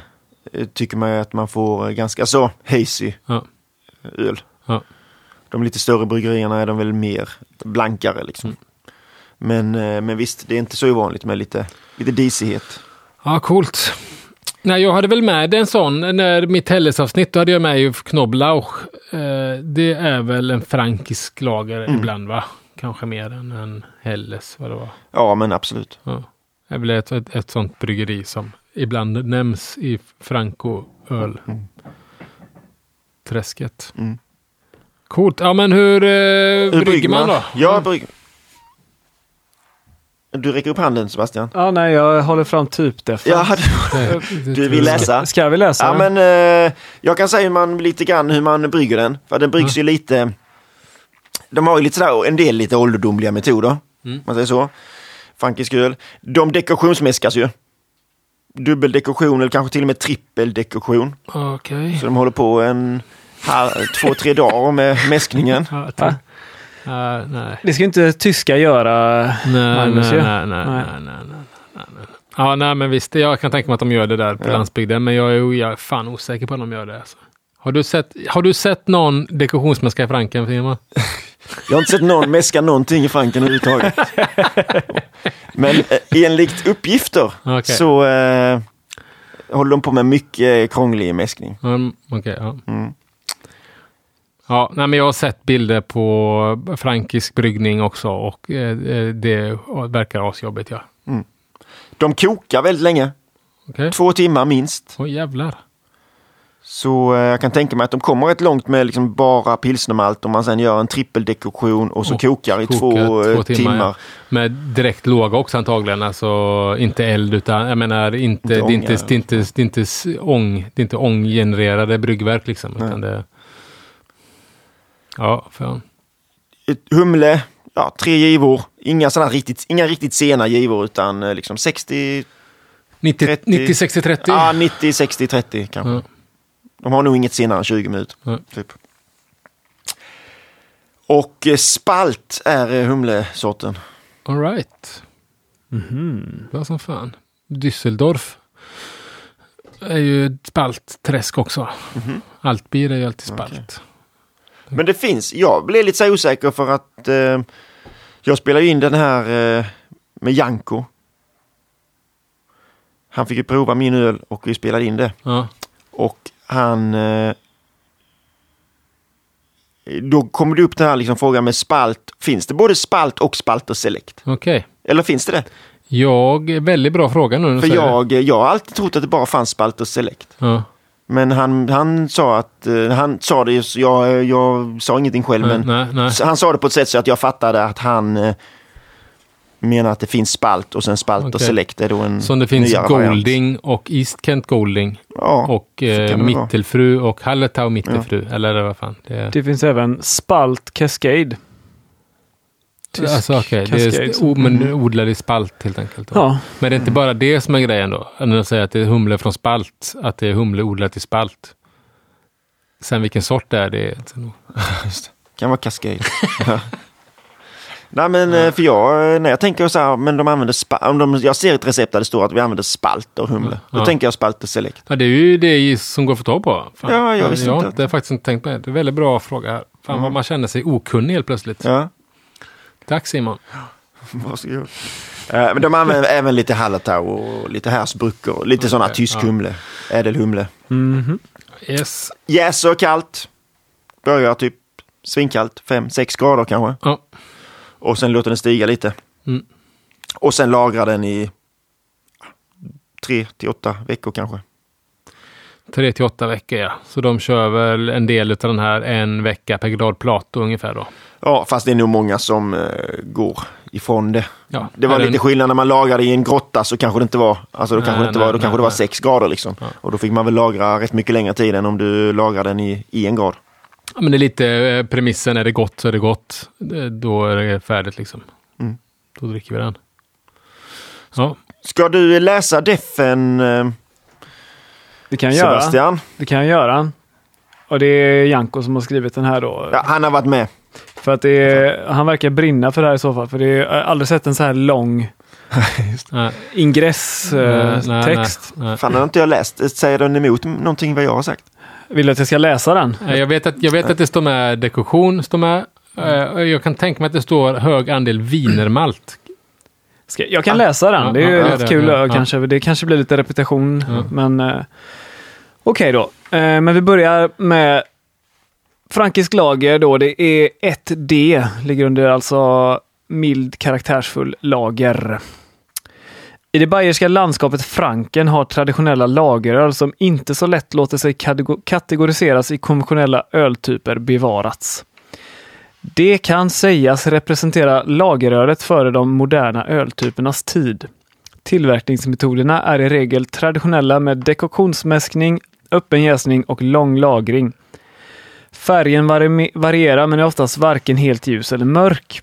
tycker mig att man får ganska så hazy öl. De lite större bryggerierna är de väl mer blankare liksom. Mm. Men, eh, men visst, det är inte så ovanligt med lite, lite disighet. Ja, coolt. Nej, jag hade väl med en sån, när mitt Helles-avsnitt, då hade jag med ju Knoblauch. Eh, det är väl en frankisk lager Mm. ibland, va? Kanske mer än en Helles, vad det var. Ja, men absolut. Ja. Det är väl ett, ett, ett sånt bryggeri som ibland nämns i Franco-öl. Träsket. Mm. Coolt. Ja, men hur, eh, brygger man då? Ja, brygg... Du räcker upp handen Sebastian. Ja, nej, jag håller fram. Ja, Det- det- <laughs> <laughs> du vill läsa? Ska vi läsa? Ja, men eh, jag kan säga hur man, lite grann hur man brygger den. För den bryggs ju lite... De har ju lite sådär, en del lite ålderdomliga metoder. Mm. Man säger så. Frankisk öl. De dekoktionsmäskas ju. Dubbeldekoktion eller kanske till och med trippeldekoktion. Okej. Så de håller på en här, två, tre dagar med <laughs> mäskningen. Ja, Ja, nej. Det ska inte tyska göra. Nej, Magnus, nej, ju. nej, nej, Nej. nej, nej, nej. Ja, nej, men visst. Jag kan tänka mig att de gör det där på Ja. landsbygden, men jag är, jag är fan osäker på om de gör det. Alltså. Har, du sett, har du sett någon dekorationsmäska i Franken, Simon? <laughs> Jag har inte sett någon mäska någonting i Franken överhuvudtaget. <laughs> Men eh, enligt uppgifter Okej. så eh, håller de på med mycket krånglig mäskning. Mm, Okej, ja. Mm. Ja, nej, men jag har sett bilder på frankisk bryggning också och eh, eh, det verkar asjobbigt. Ja. De kokar väldigt länge, Okej. två timmar minst. Åh jävlar. Så eh, jag kan tänka mig att de kommer rätt långt med liksom bara pilsnermalt om man sen gör en trippeldekoktion och så Och kokar i kokar två, eh, två timmar, timmar. ja. Med direkt låga också antagligen. Alltså inte eld utan, jag menar inte, Inte det, är inte, det, är inte, det är inte ång, det är inte ånggenererade bryggverk liksom. Nej. Utan det, ja, fan. Ett Humle, ja, tre givor. Inga, sådana riktigt, inga riktigt sena givor utan eh, liksom 60, 90, 30. 90 60, 30. ja, 90, 60, 30 kanske. Ja. De har nog inget senare än 20 minuter. Ja. Typ. Och eh, spalt är eh, humlesorten. All right. Mhm. Bra som fan. Düsseldorf är ju spaltträsk också. Mhm. Allt bier är ju alltid spalt. Men det finns, jag blev lite så osäker för att eh, jag spelade in den här eh, med Janko. Han fick ju prova min öl och vi spelade in det. Ja. Och han... Eh, då kommer det upp den här liksom frågan med spalt. Finns det både spalt och spalter select? Okej. Eller finns det det? Jag, väldigt bra fråga nu. För jag, jag har alltid trott att det bara fanns spalter select. Ja. Men han, han sa att, eh, han sa det, jag, jag sa ingenting själv, Nej, men nej, nej. han sa det på ett sätt så att jag fattade att han eh, menar att det finns spalt och sen spalt och Okej. select är då en Som det finns nyare variant. Golding och East Kent Golding Ja, och eh. Mittelfru och Hallertau Mittelfru. Eller vad fan. Det är, Det finns även Spalt Cascade. Tysk alltså, okej, det är o, men odlad i spalt helt enkelt. då. Ja, Men det är inte bara det som är grejen då. När jag säger att det är humle från spalt. Att det är humle odlat i spalt. Sen vilken sort det är, det är inte nog. <laughs> kan vara Cascade. <laughs> Ja. Nej men eh, för jag, när jag tänker så här, men de använder spalt, om de, jag ser ett recept där det står att vi använder spalt och humle. Då Ja. tänker jag spalt och select. Ja, det är ju det som går att få tag på. Fan. Ja, jag visste jag har inte inte att- faktiskt inte tänkt på det. Det är en väldigt bra fråga. här. Fan vad man känner sig okunnig helt plötsligt. Ja, Tack Simon. <gasps> varsågod. Eh, Men de använder även lite Hallertau och lite Hersbrucker, och lite sådana Okej, tysk ja. humle, ädelhumle. Mhm. Yes. Jäser kallt. Börjar typ svinkallt, 5-6 grader kanske. Ja. Och sen låter den stiga lite. Mm. Och sen lagrar den i 3 till 8 veckor kanske. Tre till åtta veckor ja. Så de kör väl en del av den här en vecka per grad Plato ungefär då. Ja, fast det är nog många som eh, går ifrån det. Ja, Det var lite skillnad när man lagrade i en grotta så kanske det inte var, alltså då Nej, kanske det inte nej, var, då nej, kanske det var sex grader liksom. Ja. Och då fick man väl lagra rätt mycket längre tid än om du lagrar den i, i en grad. Ja, men det är lite eh, premissen, är det gott så är det gott. Eh, Då är det färdigt liksom. Mm. Då dricker vi den. Ja, Ska du läsa defen eh, Det kan jag göra. Sebastian? Det kan jag göra. Och det är Janko som har skrivit den här då. Ja, han har varit med. För att det är, han verkar brinna för det här i så fall. För det är, jag har aldrig sett en så här lång <laughs> ingresstext. Fan, har inte jag läst. Säger den emot någonting vad jag har sagt? Vill du att jag ska läsa den? Jag vet, att, jag vet att det står med dekoration, står med. Eh, Jag kan tänka mig att det står hög andel wienermalt. Ska, jag kan läsa den. Det är ju det- kul. ja, ja. kanske. Det kanske blir lite repetition. Men eh, okej då. Eh, men vi börjar med Frankisk lager då. Det är 1D. Ligger under alltså mild karaktärsfull lager. I det bayerska landskapet Franken har traditionella lageröl som inte så lätt låter sig katego- kategoriseras i konventionella öltyper bevarats. Det kan sägas representera lagerölet före de moderna öltypernas tid. Tillverkningsmetoderna är i regel traditionella med dekoktionsmäskning, öppen jäsning och lång lagring. Färgen varierar men är oftast varken helt ljus eller mörk.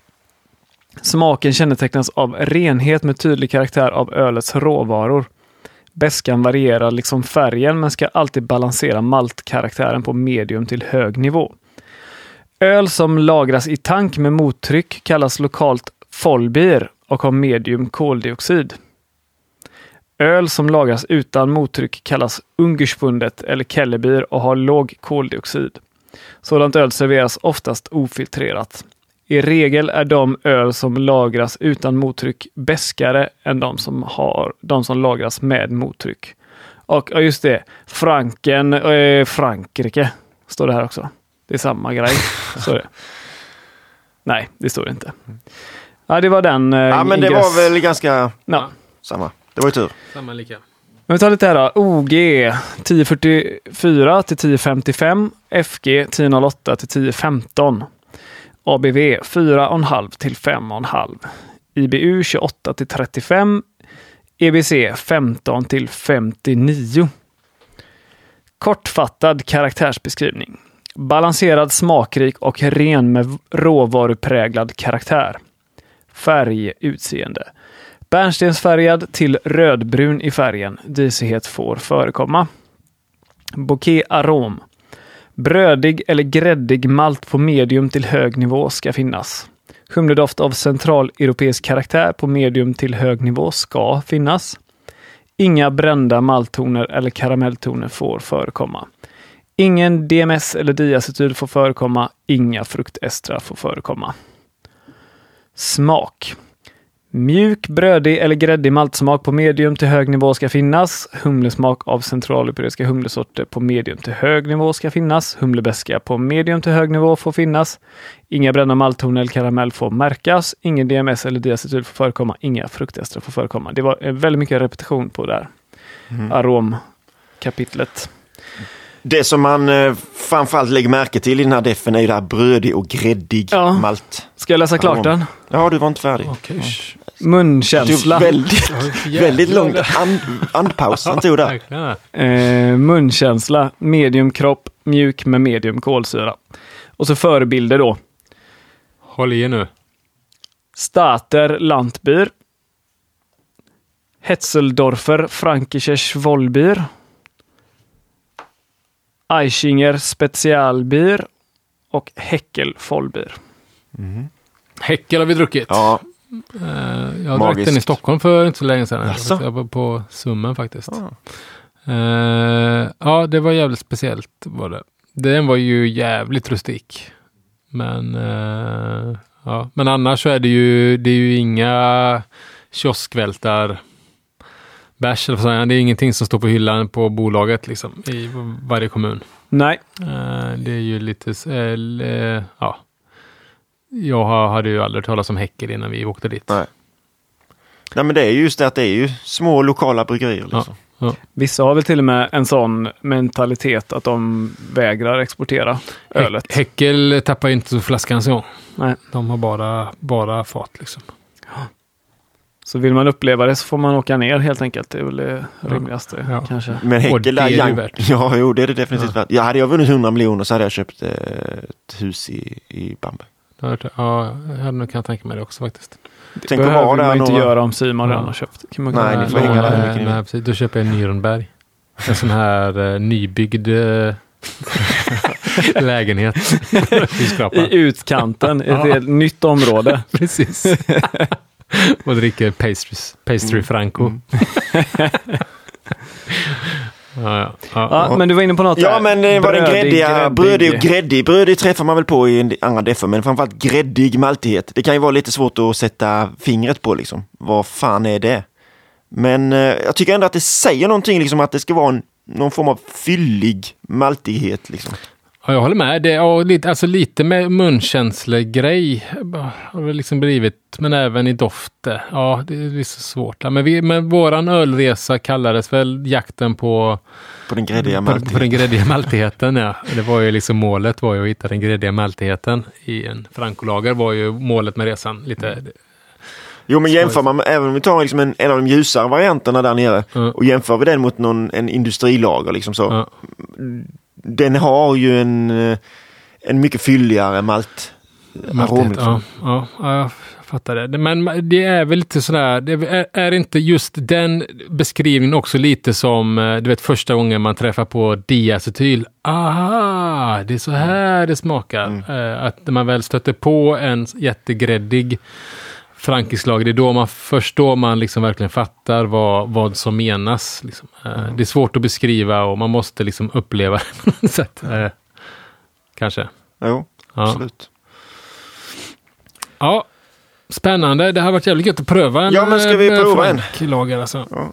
Smaken kännetecknas av renhet med tydlig karaktär av ölets råvaror. Bäskan varierar liksom färgen men ska alltid balansera maltkaraktären på medium till hög nivå. Öl som lagras i tank med mottryck kallas lokalt Vollbier och har medium koldioxid. Öl som lagras utan mottryck kallas Ungerspundet eller Kellebier och har låg koldioxid. Sådant öl serveras oftast ofiltrerat. I regel är de öl som lagras utan mottryck bäskare än de som, har, de som lagras med mottryck. Och just det, Franken, eh, Frankrike står det här också. Det är samma grej. Det. Nej, det står det inte. Ja, det var den. Eh, Ja, men det ingress- var väl ganska Ja. samma. Det var ju tur. Samma lika. Men vi tar lite här då. OG 1044 till 1055. FG 1008 till 1015. ABV 4,5 till 5,5. IBU 28 till 35. EBC 15 till 59. Kortfattad karaktärsbeskrivning. Balanserad, smakrik och ren med råvarupräglad karaktär. Färg, utseende. Bärnstensfärgad till rödbrun i färgen. Disighet får förekomma. Bouquet arom. Brödig eller gräddig malt på medium till hög nivå ska finnas. Humledoft av centraleuropeisk karaktär på medium till hög nivå ska finnas. Inga brända malttoner eller karamelltoner får förekomma. Ingen DMS eller diacetyl får förekomma. Inga fruktestrar får förekomma. Smak. Mjuk, brödig eller gräddig maltsmak på medium till hög nivå ska finnas. Humlesmak av centraleuropeiska humlesorter på medium till hög nivå ska finnas. Humlebeska på medium till hög nivå får finnas. Inga brända malttoner eller karamell får märkas. Ingen DMS eller diacetyl får förekomma. Inga fruktester får förekomma. Det var eh, väldigt mycket repetition på det här aromkapitlet. Det som man eh, framförallt lägger märke till i den här defen är ju det här brödig och gräddig Ja. malt. Ska jag läsa klart den? Ja, du var inte färdig. Okej. Det Munkänsla. tog väldigt, <laughs> väldigt lång and, andpaus han tog där. Verkligen. Eh, munkänsla, medium kropp, mjuk med medium kolsyra. Och så förebilder då. Håll i er nu. Stater Landbier. Hetzeldorfer Frankisches Vollbier. Eichinger Spezialbier och Heckel Vollbier. Häckel har vi druckit. Ja, Eh, jag drack den i Stockholm för inte så länge sedan. Jaså? Jag var på Summen faktiskt. Ah. Eh, ja, det var jävligt speciellt var det. Den var ju jävligt rustik. Men, eh, ja. Men annars så är det ju, det är ju inga kioskvältar bärs eller vad. Det är ingenting som står på hyllan på bolaget liksom i varje kommun. Nej, Eh, det är ju lite, ja. Jag har- hade ju aldrig talas om Häckel innan vi åkte dit. Nej. Nej, men det är ju just det att det är ju små lokala bryggerier. Liksom. Ja. Vissa har väl till och med en sån mentalitet att de vägrar exportera ölet. Hä- Häckel tappar ju inte flaskan så. Nej. De har bara, bara fat liksom. Så vill man uppleva det så får man åka ner helt enkelt. Det är väl det rimligaste Ja. kanske. Men Och Häckel det där, är det Young, värt. <laughs> ja, jo, det är det definitivt värt. Ja, hade jag vunnit 100 miljoner så hade jag köpt eh, ett hus i, i Bamberg. Ja, jag hade nog kunnat tänka mig det också faktiskt. Det Tänk behöver vara där man inte några- göra om Simon Ja. redan har köpt. Kan man Nej, ni får hänga där nej, precis. Då köper jag en Nürnberg. En sån här eh, nybyggd eh, <laughs> lägenhet. <laughs> I utkanten, ett Ja. helt nytt område. Precis. <laughs> Och dricker pastries, pastry Mm. franco. Mm. <laughs> ja, ja, ja. Ja, men du var inne på något Ja, där. men det var den gräddiga, gräddig. brödig och gräddig. Brödig träffar man väl på i andra deffer, men framförallt gräddig maltighet. Det kan ju vara lite svårt att sätta fingret på liksom. Vad fan är det? Men eh, jag tycker ändå att det säger någonting liksom att det ska vara en, någon form av fyllig maltighet liksom. Ja, jag håller med. Det, och lite, alltså lite med munkänslegrej har det liksom blivit, men även i dofter. Ja, det är så svårt. Ja, Men, vi, men våran ölresa kallades väl jakten på, På den gräddiga på, på den maltigheten. gräddiga <laughs> maltigheten. Ja. Det var ju liksom målet var ju att hitta den gräddiga maltigheten i en frankolager var ju målet med resan. Lite, Jo, men jämför man, även om vi tar liksom en, en av de ljusare varianterna där nere Ja. och jämför vi den mot någon, en industrilager liksom så. ja. Den har ju en, eh, en mycket fylligare malt. liksom. ja, ja, ja, jag fattar det. Men det är väl lite sådär, det är, är inte just den beskrivningen också lite som, eh, du vet första gången man träffar på diacetyl. Aha, det är så här det smakar. Eh, Att man väl stöter på en jättegräddig frankisk lager, det är då man, först då man liksom verkligen fattar vad, vad som menas. Liksom. Eh, Det är svårt att beskriva och man måste liksom uppleva <laughs> det på något sätt. Eh, Kanske. Jo, Ja. absolut. Ja, spännande. Det har varit jävligt gött att pröva en Ja, men ska vi eh, prova en? Frank-lager alltså.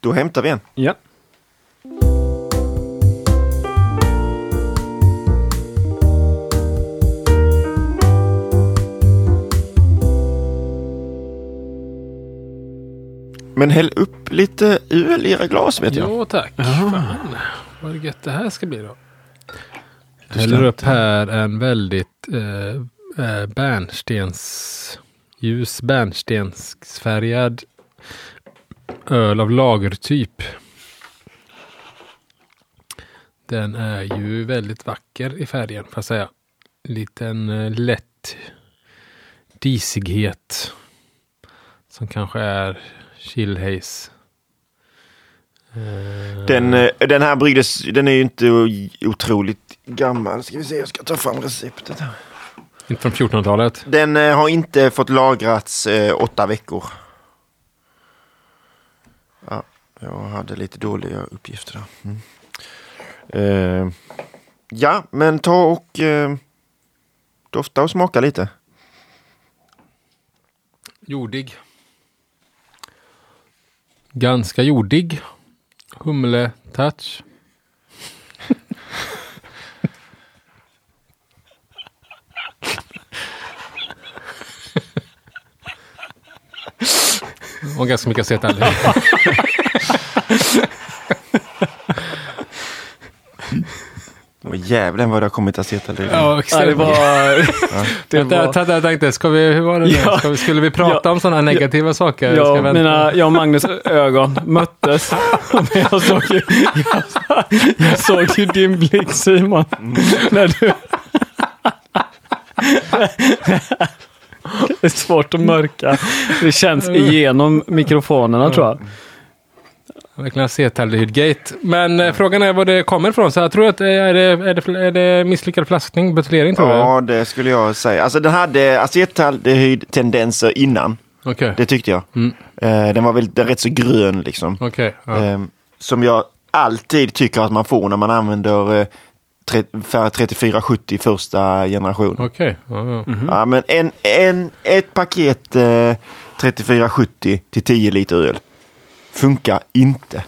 Då hämtar vi en. Ja. Men häll upp lite öl i era glas vet jag. Jo, tack. Ja. Fan, vad gött det här ska bli då. Jag häller upp här en väldigt eh, eh, bärnstens, ljus bärnstensfärgad öl av lagertyp. Den är ju väldigt vacker i färgen, får jag säga. Liten eh, lätt disighet. Som kanske är chillhaze. Eh, Den, eh, den här bryggdes, den är ju inte otroligt gammal. Ska vi se, jag ska ta fram receptet här. Inte från 1400-talet. Den eh, har inte fått lagrats eh, åtta veckor. Ja, jag hade lite dåliga uppgifter där. Mm. Eh, ja, men ta och eh, dofta och smaka lite. Jordig. Ganska jordig. Humle-touch. Och ganska mycket acetaldehyд. <laughs> Åh jävlar vad det har kommit acetaldehyd. Ja, Ja, det exakt. var... det <laughs> Jag, var jag, jag tänkte, ska vi, hur var det nu? Ja. Ska vi, skulle vi prata om sådana negativa saker? Ska jag, vi vänta? mina, jag och Magnus ögon möttes. Men <laughs> jag såg ju, jag, jag såg ju din blick Simon. När du... Det är svårt att mörka. Det känns igenom mikrofonerna tror jag. Verkligen acetaldehydgate. Men eh, frågan är var det kommer ifrån. Så jag tror att eh, är det, är det, är det misslyckad flaskning, buteljering tror du? Ja, det skulle jag säga. Alltså den hade acetaldehyd-tendenser innan. Okej, Det tyckte jag. Mm. Eh, den var väl den är rätt så grön liksom. okej. ja. Eh, som jag alltid tycker att man får när man använder eh, tre- Färg 3470 första generation. Okej. ja, ja. Mhm. Ja, men en, en, ett paket eh, 3470 till 10 liter öl funkar inte.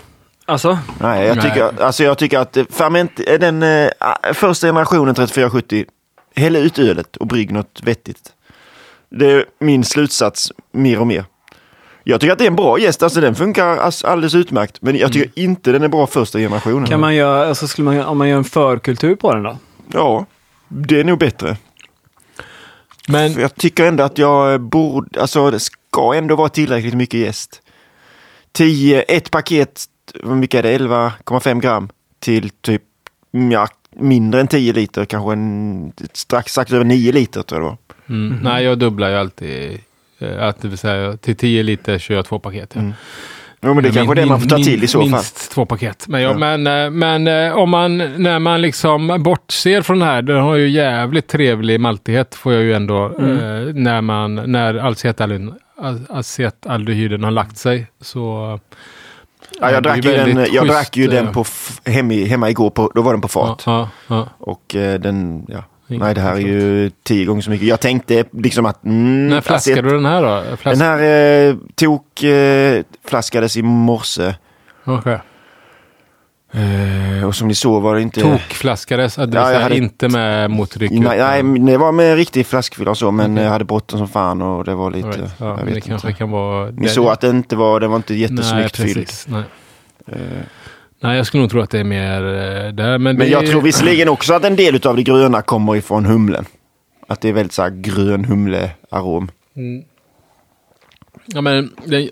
Alltså, Nej, jag Nej. tycker, alltså jag tycker att eh, ferment, eh, den eh, första generationen 3470, häll ut ölet och brygg något vettigt. Det är min slutsats mer och mer. Jag tycker att det är en bra gäst, alltså den funkar alldeles utmärkt. Men jag tycker inte den är bra första generationen. Kan man göra, alltså skulle man, om man gör en förkultur på den då? Ja, det är nog bättre. Men jag tycker ändå att jag borde, alltså det ska ändå vara tillräckligt mycket gäst. 10, ett paket, vad mycket är det, 11,5 gram till typ mm, ja, mindre än 10 liter, kanske en, strax, strax över 9 liter tror jag det var. mm, nej, jag dubblar ju alltid. eh, Att det vill säga, till 10 liter kör jag två paket. Ja. Mm. Jo, men det är kanske min- det man får ta min- till i så fall. Minst två paket. Men, ja, Ja. men, eh, men eh, om man, när man liksom bortser från det här, den har ju jävligt trevlig maltighet får jag ju ändå, Mm. eh, när man, när acetaldehyd- acetaldehyd har lagt sig. Så Ja, jag drack ju, den, jag schysst, drack ju den eh, på f- hem i, hemma igår, på, då var den på fat. ja, ja. Och eh, den, ja. Nej, det här är ju tio gånger så mycket. Jag tänkte liksom att... Mm, När flaskade acet- du den här då? Flask... Den här eh, tok eh, flaskades i morse. Okej. Eh, och som ni såg var det inte... Tokflaskades, det Ja, hade- inte med mottryck. Nej, nej, det var med riktig flaskfylla och så, men Okej. jag hade bråttom som fan och det var lite... Right. Ja, jag vet det inte. kan vara... Ni såg att det inte var, det var inte jättesnyggt fyllt. Nej. Eh, nej, jag skulle nog tro att det är mer eh, där. Men, Men jag är... tror visserligen också att en del av det gröna kommer ifrån humlen. Att det är väldigt så här grön humlearom. Mm. Ja, men det,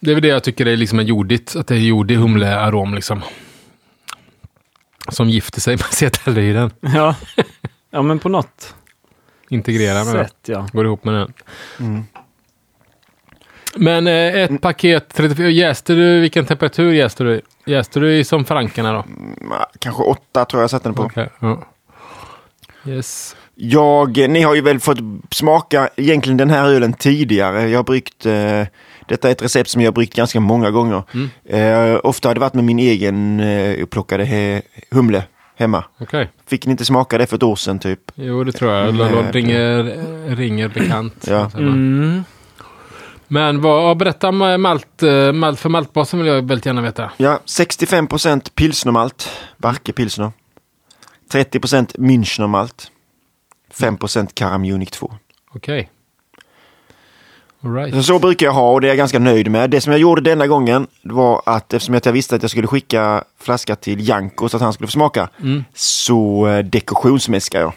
det är väl det jag tycker är liksom en jordigt. Att det är jordig humlearom liksom. Som gifter sig med <laughs> acetaldehyden. Ja. ja, men på något Integrerar med sätt ja. Går ihop med den. Mm. Men eh, ett paket 34. Jäste du, vilken temperatur jäste du i? Jäste du i som frankarna då? Mm, Kanske åtta tror jag satte den på. Okej, ja. Yes. Jag, ni har ju väl fått smaka egentligen den här ölen tidigare. Jag har bryggt, eh, detta är ett recept som jag har bryggt ganska många gånger. Mm. Eh, ofta har det varit med min egen eh, upplockade he, humle hemma. Okej. Fick ni inte smaka det för ett år sedan typ? Jo, det tror jag. Lord det- ringer, ringer bekant. Ja. Mm. Men vad, berätta om malt, eh, malt. För maltbasen vill jag väldigt gärna veta. Ja, 65% pilsnermalt, Barke pilsner. 30% Münchnermalt. 5 Caram Unic 2. Okej. All right. Så, brukar jag ha och det är jag ganska nöjd med. Det som jag gjorde denna gången var att eftersom jag visste att jag skulle skicka flaska till Janko så att han skulle få smaka Mm. så eh, dekoktionsmäskar jag.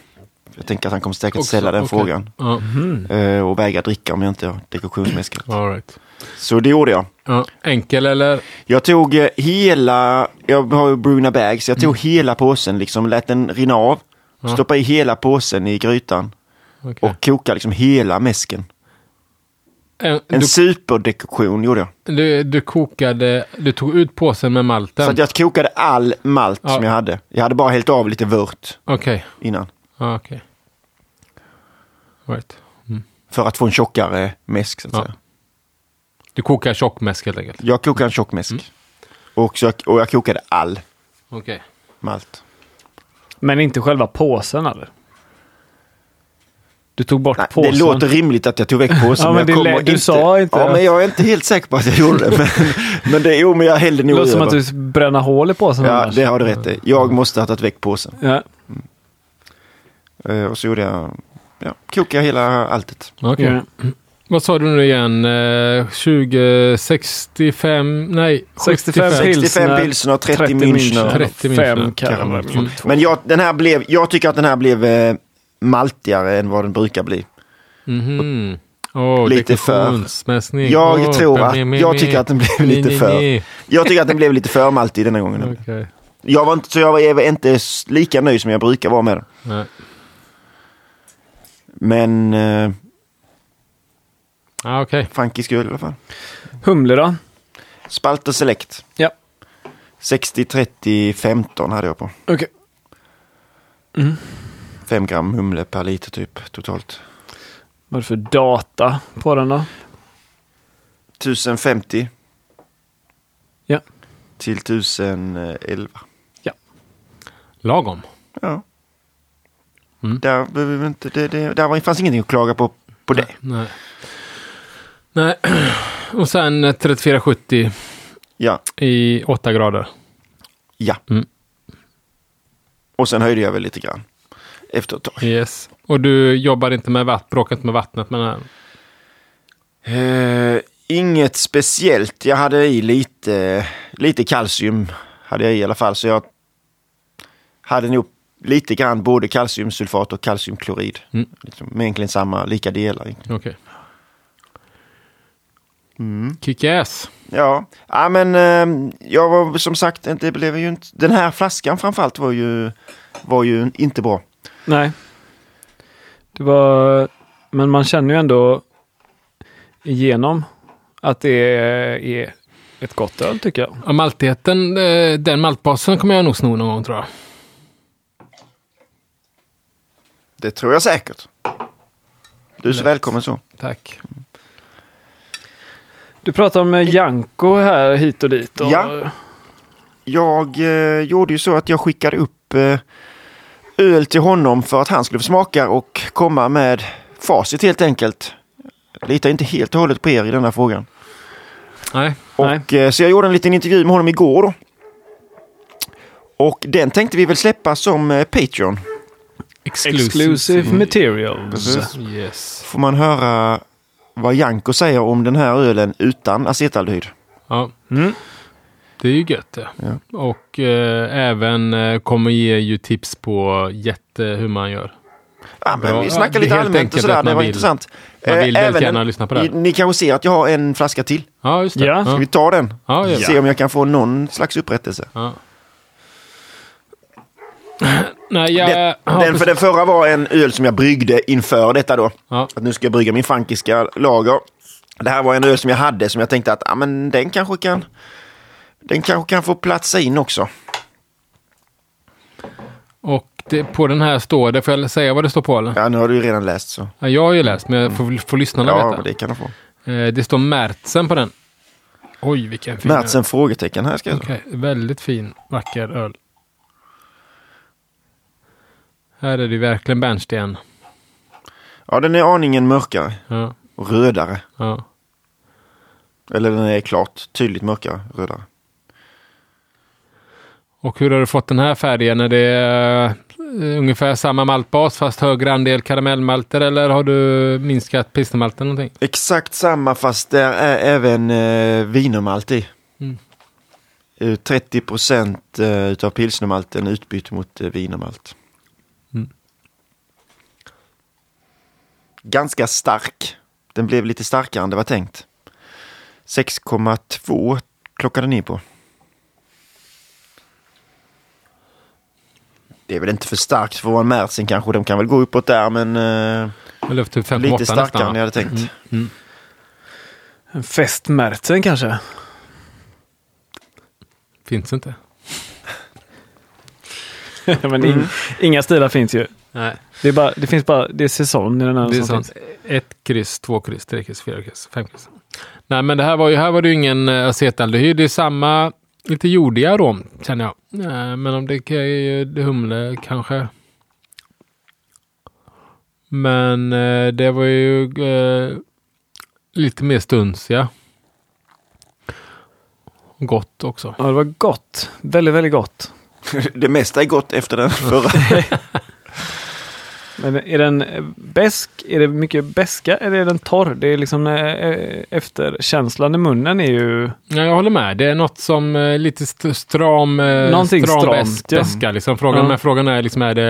Jag tänker att han kommer säkert Också, ställa den okej. frågan. Ja, Eh, och vägra dricka om jag inte har dekoktionsmäskat. all right. Så det gjorde jag. Ja, enkel eller? Jag tog eh, hela, jag har ju Bruna Bags, jag tog hela påsen liksom, lät den rinna av. Mm. Ja. Stoppa i hela påsen i grytan Okej. och koka liksom hela mäsken. En, En du, superdekoktion gjorde jag. du, du kokade, du tog ut påsen med malten? Så att jag kokade all malt Ja. som jag hade. Jag hade bara hällt av lite vört Okej. innan. Ja, okej. Right. För att få en tjockare mäsk så att Ja. säga. Du kokar tjockmäsk helt enkelt? Jag kokade en tjock mäsk. Mm. Och, så, och jag kokade all Okej. malt. Men inte själva påsen eller? Du tog bort Nej, påsen? det låter rimligt att jag tog väck påsen. <laughs> Ja, men jag det kommer lät- du sa inte Ja, det. men jag är inte helt säker på att jag gjorde det. Men, <laughs> men det, jo, men jag hällde det nog låter som att du bränner hål i påsen Ja, annars. det har du rätt i. Jag måste ha tagit väck påsen. Ja. Eh, och så gjorde jag, ja, kokade jag hela alltet. Okej. Ja. Vad sa du nu igen? Eh, 20, 65, nej 65 65. Pilsner, 65 pilsner, 30, 30 Münchner. Münchner, 30 Münchner. 5 karamell. Mm. Men jag, den här blev, jag tycker att den här blev eh, maltigare än vad den brukar bli. Mhm. Oh, Lite för. Jag Åh, tror att, jag tycker att den blev lite för. Jag tycker att den blev lite för maltig denna gången. Okej. Jag var inte, så jag var inte lika nöjd som jag brukar vara med den. Nej. Men eh, Ah, Okej. frankisk öl i alla fall. Humle då? Spalter Select. Ja. 60, 30, 15 hade jag på. Okej. 5 gram humle per liter typ totalt. Vad är det för data på den då? 1050 Ja. till 1011. Lagom. Ja. Mm. Där, behöver vi inte, det, det, där var- fanns ingenting att klaga på på det. Nej. Nej. <clears throat> Och sen eh, 3470 Ja, i 8 grader. ja. Mm. Och sen höjde jag väl lite grann efter ett tag. Yes. Och du jobbar inte med vatten, bråkar inte med vattnet den här? Eh, Inget speciellt. Jag hade i lite, lite kalcium. Hade jag i, i alla fall. Så jag hade nog lite grann både kalciumsulfat och kalciumklorid. Mm. Liksom, med egentligen samma, lika delar. Okej. Mm. Kick-ass. Ja, ja men eh, jag var som sagt det blev ju inte, den här flaskan framförallt var ju, var ju inte bra. Nej. Det var, men man känner ju ändå igenom att det är ett gott öl tycker jag. Ja, maltigheten, eh, den maltbasen kommer jag nog sno någon gång tror jag. Det tror jag säkert. Du är så Lätt. välkommen så. Tack. Du pratar om eh, Janko här hit och dit. Och, Ja. Jag eh, gjorde ju så att jag skickade upp eh, öl till honom för att han skulle få smaka och komma med facit helt enkelt. Litar inte helt och hållet på er i denna frågan. Nej. Nej. Och, eh, så jag gjorde en liten intervju med honom igår då. Och den tänkte vi väl släppa som eh, Patreon. Exclusive materials. Precis. Yes. Får man höra vad Janko säger om den här ölen utan acetaldehyd. Ja, Mm. Det är ju gött det. Ja. Och eh, även eh, kommer ge ju tips på jätte hur man gör. Ja, men Bra. vi snackar lite allmänt och sådär. Det var vill- intressant. man vill Eh, väldigt även gärna en- lyssna på det Ni, här. ni kanske ser att jag har en flaska till. Ja, just det. Ja. Ska vi ta den? Ja, ja. Se om jag kan få någon slags upprättelse. Ja. Nej, jag... Den, ja, den, för den förra var en öl som jag bryggde inför detta då. Ja. Att nu ska jag brygga min frankiska lager. Det här var en öl som jag hade som jag tänkte att ah, men den kanske kan den kanske kan få platsa in också. Och det, på den här står det, får jag säga vad det står på eller? Ja, nu har du ju redan läst så. Ja, jag har ju läst, men jag får, får lyssnarna Ja, veta. det kan du få. Eh, det står Märtsen på den. Oj, vilken fin Märtsen frågetecken här ska jag Okej, väldigt fin, vacker öl. Här är det verkligen bärnsten. Ja, den är aningen mörkare Ja, och rödare. ja. Eller den är klart tydligt mörkare, rödare. Och hur har du fått den här färgen? Är det eh, ungefär samma maltbas fast högre andel karamellmalter eller har du minskat pilsnermalten någonting? Exakt samma fast det är även eh, wienermalt i. Mm. Eh, 30 procent eh, utav pilsnermalten utbytt mot eh, wienermalt. Mm. Ganska stark. Den blev lite starkare än det var tänkt. 6,2 klockade ni på. Det är väl inte för starkt för att vara en Märtsen kanske. De kan väl gå uppåt där men eh, 5,8 lite nästan, starkare va? än jag hade tänkt. Mm, mm. En festmärtsen kanske? Finns inte. <laughs> Men in, inga stilar finns ju. Nej. Det, är bara, det finns bara, det är säsong i den här Det är finns. Ett kryss, två kryss, tre kryss, fyra kryss, fem kryss. Nej, men det här var ju, här var det ju ingen eh, acetaldehyd. Det är samma, lite jordig arom känner jag. Nej, men om det är ju humle kanske. Men eh, det var ju eh, lite mer stunsiga. Gott också. Ja, det var gott. Väldigt, väldigt gott. <laughs> Det mesta är gott efter den förra. <laughs> <laughs> Men är den eh, besk? Är det mycket beska eller är den torr? Det är liksom eh, efterkänslan i munnen är ju... Ja, jag håller med. Det är något som eh, lite st- stram, eh, Någonting stram stramt, bäs- ja. beska. Liksom. Frågan, Ja. Men frågan är, liksom, är, det,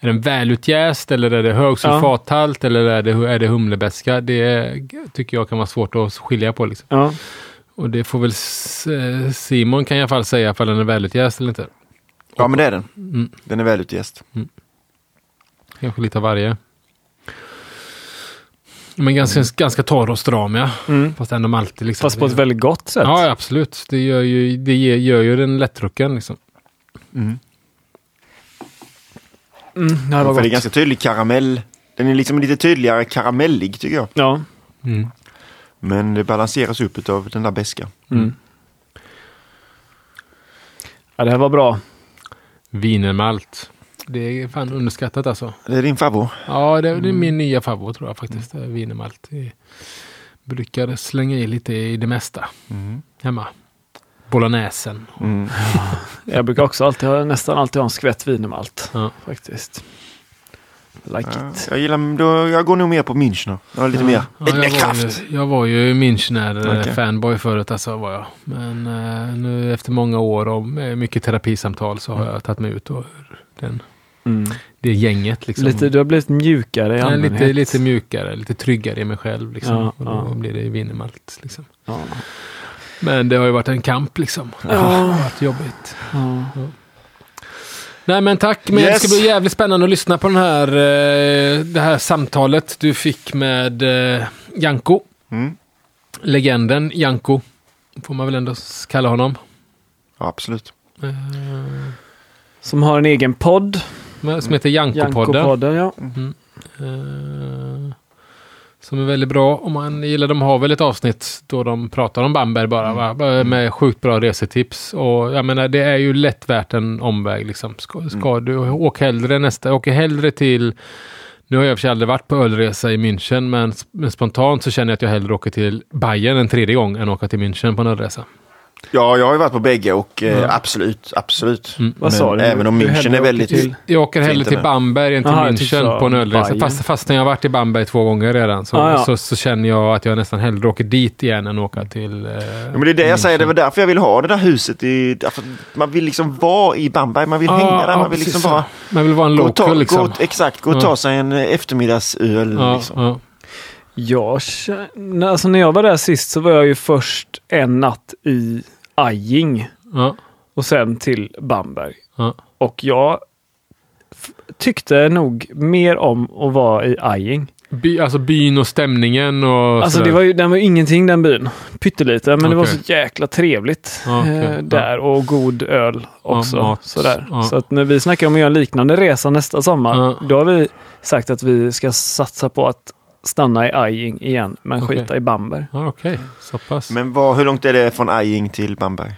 är den välutjäst eller är det hög sulfathalt eller är det, är det humlebeska? Det tycker jag kan vara svårt att skilja på. Liksom. Ja. Och det får väl eh, Simon kan i alla fall säga ifall den är välutjäst eller inte. Ja men det är den. Mm. Den är välutjäst. Kanske lite av varje. Men ganska, ganska torr och stram ja. Mm. Fast ändå alltid liksom. Fast på ett väldigt gott sätt. Ja, absolut. Det gör ju, det ger- gör ju den lättdrucken liksom. Mm. Mm, det var För det är gott. ganska tydlig karamell. Den är liksom lite tydligare karamellig tycker jag. Ja. Mm. Men det balanseras upp av den där beska. Mm. ja, det här var bra. Wienermalt. Det är fan underskattat alltså. Det är din favorit. Ja, det, det är min nya favorit tror jag faktiskt. det är Wienermalt. Jag brukar slänga i lite i det mesta hemma. Bolognesen. Mm. <laughs> Jag brukar också alltid ha, nästan alltid ha en skvätt wienermalt. Ja. Faktiskt. Like Ja, it. jag, gillar, då, jag går nog mer på Münchner. Jag har lite mer, Ja, lite mer kraft. ju, jag var ju Münchner Okej. fanboy förut, alltså var jag. Men eh, nu efter många år och mycket terapisamtal så har jag tagit mig ut ur den, Mm. det gänget. Liksom. Lite, du har blivit mjukare i Ja, lite, lite mjukare, lite tryggare i mig själv. Liksom. Ja, och då ja. blir det Winnemalt. Liksom. Ja. Men det har ju varit en kamp liksom. Ja. Det har varit jobbigt. Ja. Nej men tack, men det Yes. ska bli jävligt spännande att lyssna på den här, eh, det här samtalet du fick med eh, Janko. Mm. Legenden Janko, får man väl ändå kalla honom. Ja, absolut. Eh, Som har en egen podd. Som heter Janko-podden. Janko-podden, ja. Eh, som är väldigt bra om man gillar. De har väl ett avsnitt då de pratar om Bamberg bara, va? Bara med sjukt bra resetips. Och jag menar, det är ju lätt värt en omväg liksom. Ska, ska du åk hellre nästa, åker hellre till nu har jag i och för sig aldrig varit på ölresa i München, men, men spontant så känner jag att jag hellre åker till Bayern en tredje gång än åka till München på en ölresa. Ja, jag har ju varit på bägge och eh, Ja. absolut, absolut. Mm. Vad Men sa du? Även om Du München hellre är åker väldigt... till- Jag åker hellre Fint till? Bamberg än till Jaha, jag tyckte du München sa på en ölresa. Bayern. Fast, fastän jag har varit i Bamberg två gånger redan så, Ah, ja. så, så känner jag att jag nästan hellre åker dit igen än åka till... Eh, Ja, men det är det jag säger, det var därför jag vill ha det där huset. I, därför man vill liksom vara i Bamberg, man vill Ja, hänga där, ja, man vill liksom bara Man vill vara en gå och ta, local liksom. gå, exakt, gå och Ja. ta sig en eh, eftermiddagsöl. ja, liksom. ja. Jag känner, alltså när jag var där sist så var jag ju först en natt i Ajing Ja, och sen till Bamberg. ja. Och jag tyckte nog mer om att vara i Ajing. By, alltså byn och stämningen och Alltså sådär. det var ju, den var ju ingenting den byn. Pytteliten, men det var så jäkla trevligt Ja, okej. eh, där och god öl också. mat. sådär. Ja. Så att när vi snackar om att göra en liknande resa nästa sommar, Ja. då har vi sagt att vi ska satsa på att stanna i Ajing igen, men Okej. skita i Bamberg. Ja, Okej, så pass. Men vad, hur långt är det från Ajing till Bamberg?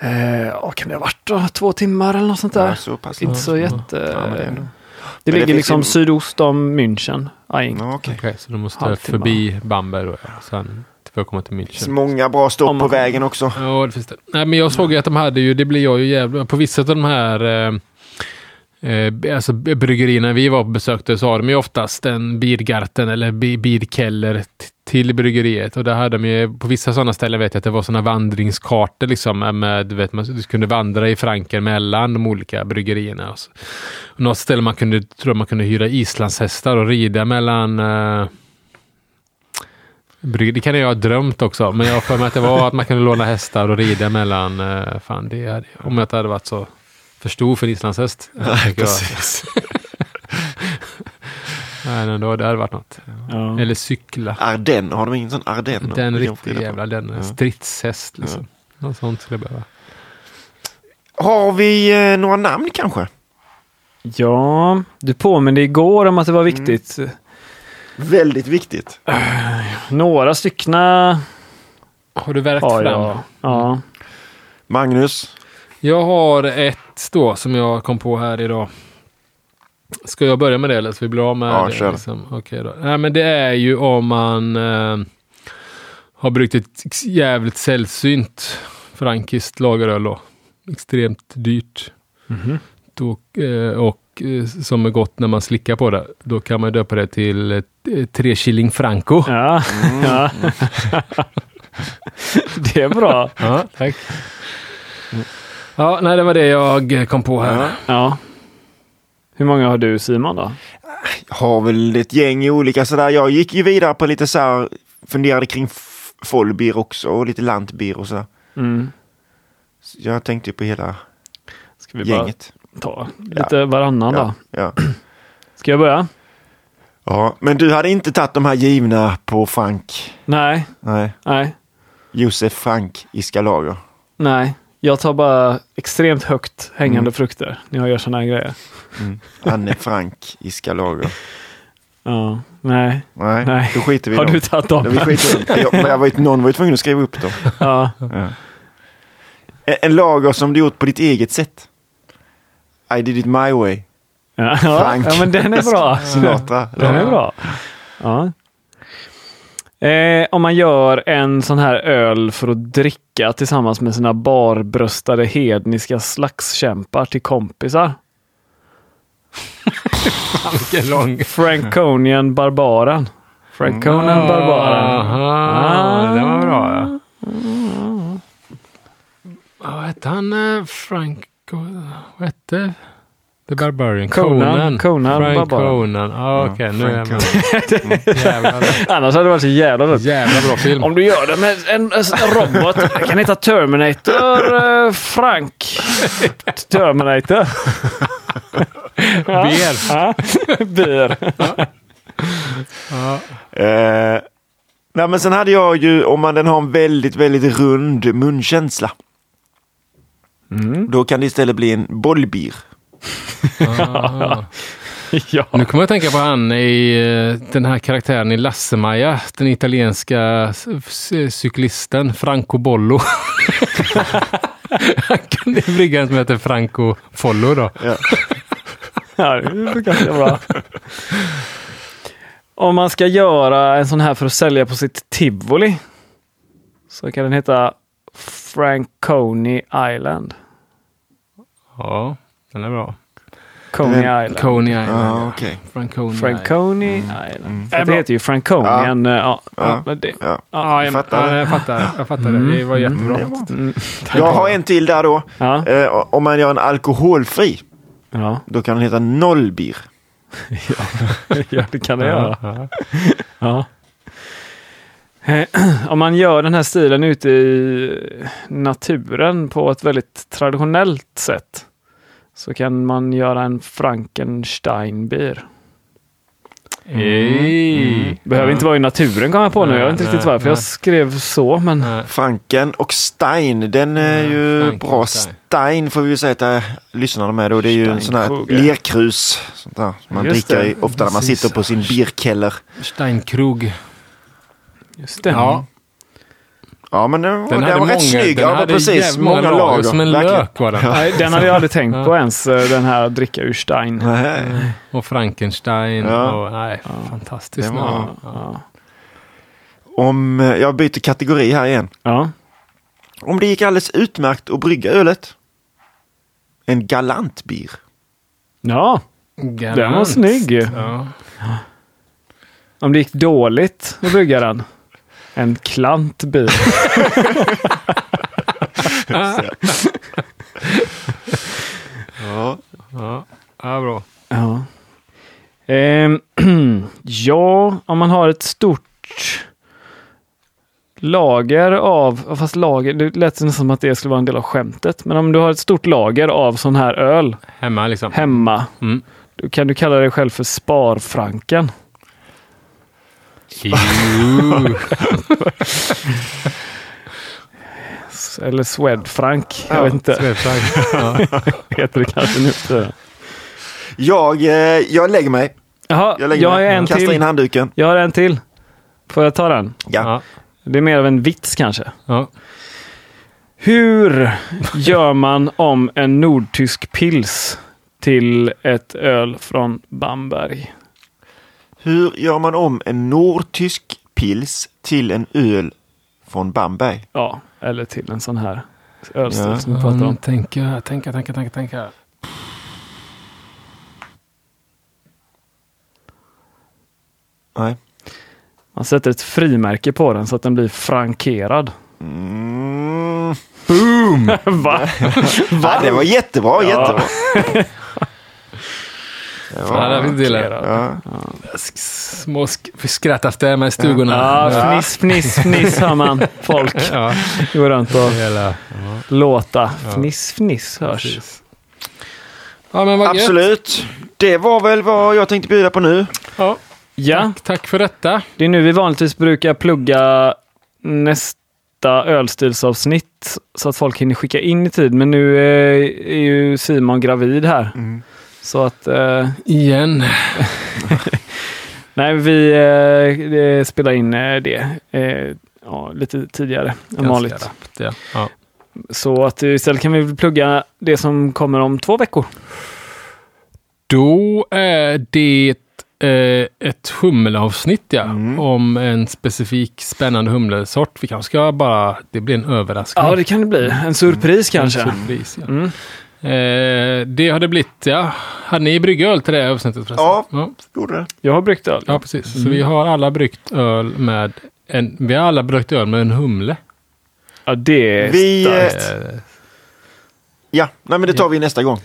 Eh, ja, kan det ha varit då? Två timmar eller något sånt där? Ja, så pass. Inte så jätte... ja, det det det ligger finns liksom ju- sydost om München, Ajing. Ja, okej. Okej, så du måste Halvtimme. förbi Bamberg då. Sen för att komma till Det finns München. många bra stopp Om på man- vägen också. Ja, det finns det. Nej, men jag såg ju att de hade ju, det blir jag ju jävla... På vissa av de här eh, eh, alltså bryggerierna vi var på besökte så har de ju oftast en birgarten eller birkeller till bryggeriet. Och där hade de ju, på vissa sådana ställen vet jag att det var sådana vandringskartor liksom med, du vet, man du kunde vandra i Franken mellan de olika bryggerierna. Och så. Och något ställe man kunde, tror jag man kunde hyra islandshästar och rida mellan eh, det kan jag ha drömt också, men jag har för mig att det var att man kunde låna hästar och rida mellan... eh, fan, det hade, om jag inte hade varit så för stor för en islandshäst. Nej, precis. <laughs> Nej, men då, det hade varit något. Ja. Eller cykla. Ardenner, har de ingen sån Ardenner? Den riktiga jävla, den Ja. stridshäst liksom. Något sånt skulle jag behöva. Har vi eh, några namn kanske? ja, du påminde igår om att det var viktigt. Väldigt viktigt. <clears throat> Några styckna Har du har fram? Ja. Magnus? Jag har ett då som jag kom på här idag. Ska jag börja med det eller ska vi bli av med Ja, det? kör. Liksom? Okej då. Nej, men det är ju om man eh, har bryggt ett jävligt sällsynt frankiskt lageröl då. Extremt dyrt. Mhm. Då, eh, och eh, som är gott när man slickar på det. Då kan man döpa det till eh, tre shilling franco. Ja. ja. <laughs> det är bra. Ja, tack. Ja, nej, det var det jag kom på här. Ja. Ja. Hur många har du Simon då? Har väl ett gäng olika sådär. Jag gick ju vidare på lite så här, funderade kring f- Follbier också och lite Lantbier och sådär. Mm. Så Jag tänkte ju på hela Ska vi gänget. ta lite varannan då? Ja, ja. <clears throat> Ska jag börja? ja, men du hade inte tagit de här givna på Frank? Nej, Nej, nej, Josef Frank i Skalager. nej. Jag tar bara extremt högt hängande Mm. frukter när jag gör sådana här grejer. Mm. Anne Frank i Skalager. Ja, nej. Nej, Nej. då skiter vi i Har dem. du tagit dem? Vi skiter i dem. Jag, jag var, någon var ju tvungen att skriva upp dem. Ja. Ja. En, en lager som du gjort på ditt eget sätt. I did it my way. Ja, Frank. ja, men den är bra. <laughs> Sinatra. Den är bra. Ja. Eh, om man gör en sån här öl för att dricka tillsammans med sina barbröstade hedniska slagskämpar till kompisar. Lång. Franconian Barbaren. Franconian Barbaren. Aha, det var bra. Ja. Ja, Vad hette han? eh, Frank... Vad hette The Barbarian? Conan. Conan Frank Barbarian. Conan. Ja, okej. nu är <laughs> jag med. Annars hade det varit så jävla roligt. jävla bra film. Om du gör det med en, en robot. Det kan heta Terminator eh, Frank. Terminator. Ber. Ja. Ber. Ja. Eh, nej, men sen hade jag ju, om man den har en väldigt, väldigt rund munkänsla. Mm. Då kan det istället bli en bollbir. Ah. <laughs> Ja. Nu kommer jag att tänka på han i eh, den här karaktären i Lasse-Maja. Den italienska cyklisten Franco Bollo. <laughs> Han kan det brygga en som heter Franco Follo då. Ja, det är ganska bra. Om man ska göra en sån här för att sälja på sitt tivoli så kan den heta Franconi Island. Ja, den är bra. Coney Den- Island. Coney Island. Ja, ja. okej. Franconi Franconi Mm. Island. För det heter ju Franconian. Ja. Ja, Ja. men det. Ja. Ja, jag, fattar. ja, jag fattar. Jag fattar det. Det var jättebra. Mm. Jag har en till där då. Ja. Eh, om man gör en alkoholfri, Ja. då kan den heta nollbir. <laughs> ja, det kan det göra. Ja, Ja. Eh, <clears throat> Om man gör den här stilen ute i naturen på ett väldigt traditionellt sätt så kan man göra en Frankensteinbier. Ej. Behöver inte vara i naturen kom jag på nu. Jag vet inte Nej, riktigt nej, varför jag nej. skrev så, men Nej. Franken och Stein, den är Ja, ju Franken bra. Stein. Stein får vi ju säga att äh, lyssnarna med då. Det är ju en sån här lerkrus. Sånt där. som Man Just dricker det. ofta när man Precis. sitter på sin bierkeller. Steinkrug. just det. Ja, Ja men den, var- den den hade var rätt många, snygg. den Ja, hade precis. jävligt Många lager. Som en verkligen. lök var den. Nej, den hade jag aldrig tänkt på Ja. ens, eh, den här dricka ur Stein. Nej. Och Frankenstein. Ja. Och, nej, fantastiskt. Det var- namn. Ja. Om, eh, jag byter kategori här igen. Ja. Om det gick alldeles utmärkt att brygga ölet. En galantbier. ja, Galant. den var snygg. Ja. Om det gick dåligt att brygga den. En klantbil. Ja. Ja. ja, bra. Ja. Ehm, <clears throat> ja, om man har ett stort lager av, fast lager, det lät nästan som att det skulle vara en del av skämtet. Men om du har ett stort lager av sån här öl Hemma liksom. hemma, Mm. då kan du kalla dig själv för Sparfranken. Eller Swedfrank. Jag Ja, vet inte. Ja. <laughs> Heter det kanske nu. Jag, eh, jag lägger mig. Jaha, Jag, lägger jag mig. en Kastar in till. handduken. Jag har en till. Får jag ta den? Ja. Ja. Det är mer av en vits kanske. Ja. Hur gör man om en nordtysk pils till ett öl från Bamberg? Hur gör man om en nordtysk pils till en öl från Bamberg? Ja, eller till en sån här ölstil Ja. som vi pratar om. Tänka, tänka, tänka, tänka, tänka. Nej. Man sätter ett frimärke på den så att den blir frankerad. Mm. <laughs> <laughs> Va? Ja, det var jättebra, Ja. jättebra. <laughs> Fan, var, finns delar. Ja. Sk- Små sk- skrattas det med stugorna. Ja, fniss, fniss, fniss hör man folk Ja, gå runt och hela. låta. Fniss, fniss hörs. Precis. Ja, men vad gött. Absolut. Det var väl vad jag tänkte bjuda på nu. Ja, Ja, tack för detta. det är nu vi vanligtvis brukar plugga nästa ölstilsavsnitt så att folk hinner skicka in i tid. Men nu är, är ju Simon gravid här. Så att, eh, Igen. <laughs> nej vi eh, eh, spelar in eh, det eh, ja, lite tidigare än vanligt. Ja. Ja. Så att istället kan vi plugga det som kommer om två veckor. Då är det eh, ett hummelavsnitt ja, om en specifik spännande humlesort. Vi kanske ska bara, det blir en överraskning. Ja, det kan det bli. En surpris kanske. En surpris, ja. Mm. Eh, det har det blivit, ja. Hade ni bryggt öl till det här avsnittet förresten? Ja. ja. Gjorde det? Jag har bryggt öl. Ja, precis. Så vi har alla bryggt öl med en, vi har alla bryggt öl med en humle. Ja, det är Vi, starkt. Eh, Ja, nej men det tar vi nästa gång.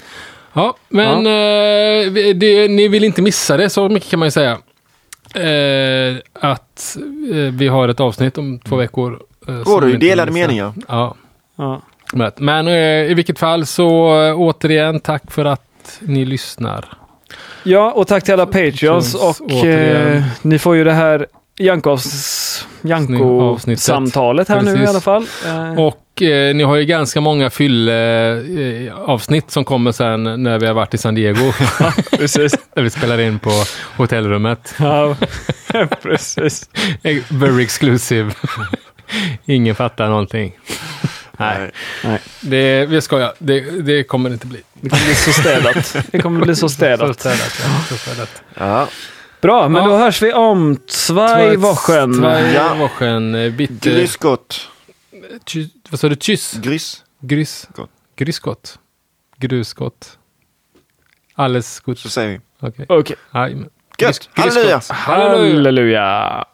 Ja, men eh, vi- det, ni vill inte missa det, så mycket kan man ju säga. Eh, att eh, vi har ett avsnitt om två veckor. Eh, ju inte delade meningar. Ja, Ja. Men- eh, i vilket fall så eh, återigen tack för att ni lyssnar. ja, och tack till alla Patreons. Och eh, ni får ju det här Jankos. Janko-samtalet här nu i Precis. alla fall. Eh, Och eh, ni har ju ganska många fylle eh, avsnitt som kommer sen när vi har varit i San Diego. <laughs> precis. <laughs> när vi spelar in på hotellrummet. Ja, precis. <laughs> Very exclusive. Ingen fattar någonting. Nej, Nej. det, vi skojar. Det, det kommer det inte bli. Det kommer bli så städat. <laughs> Det kommer bli så Så städat. städat, ja. Så städat. Ja. Bra, men Ja. då hörs vi om zwei Wochen. Zwei Ja. Wochen. eh, Bitte. Grysgott. Vad sa du? Kyss? Grys. Grys? Gott. Grysgott? Grusgott? Alles gut. Så säger vi. Okej. Gött. Grys- Halleluja. Halleluja. Halleluja.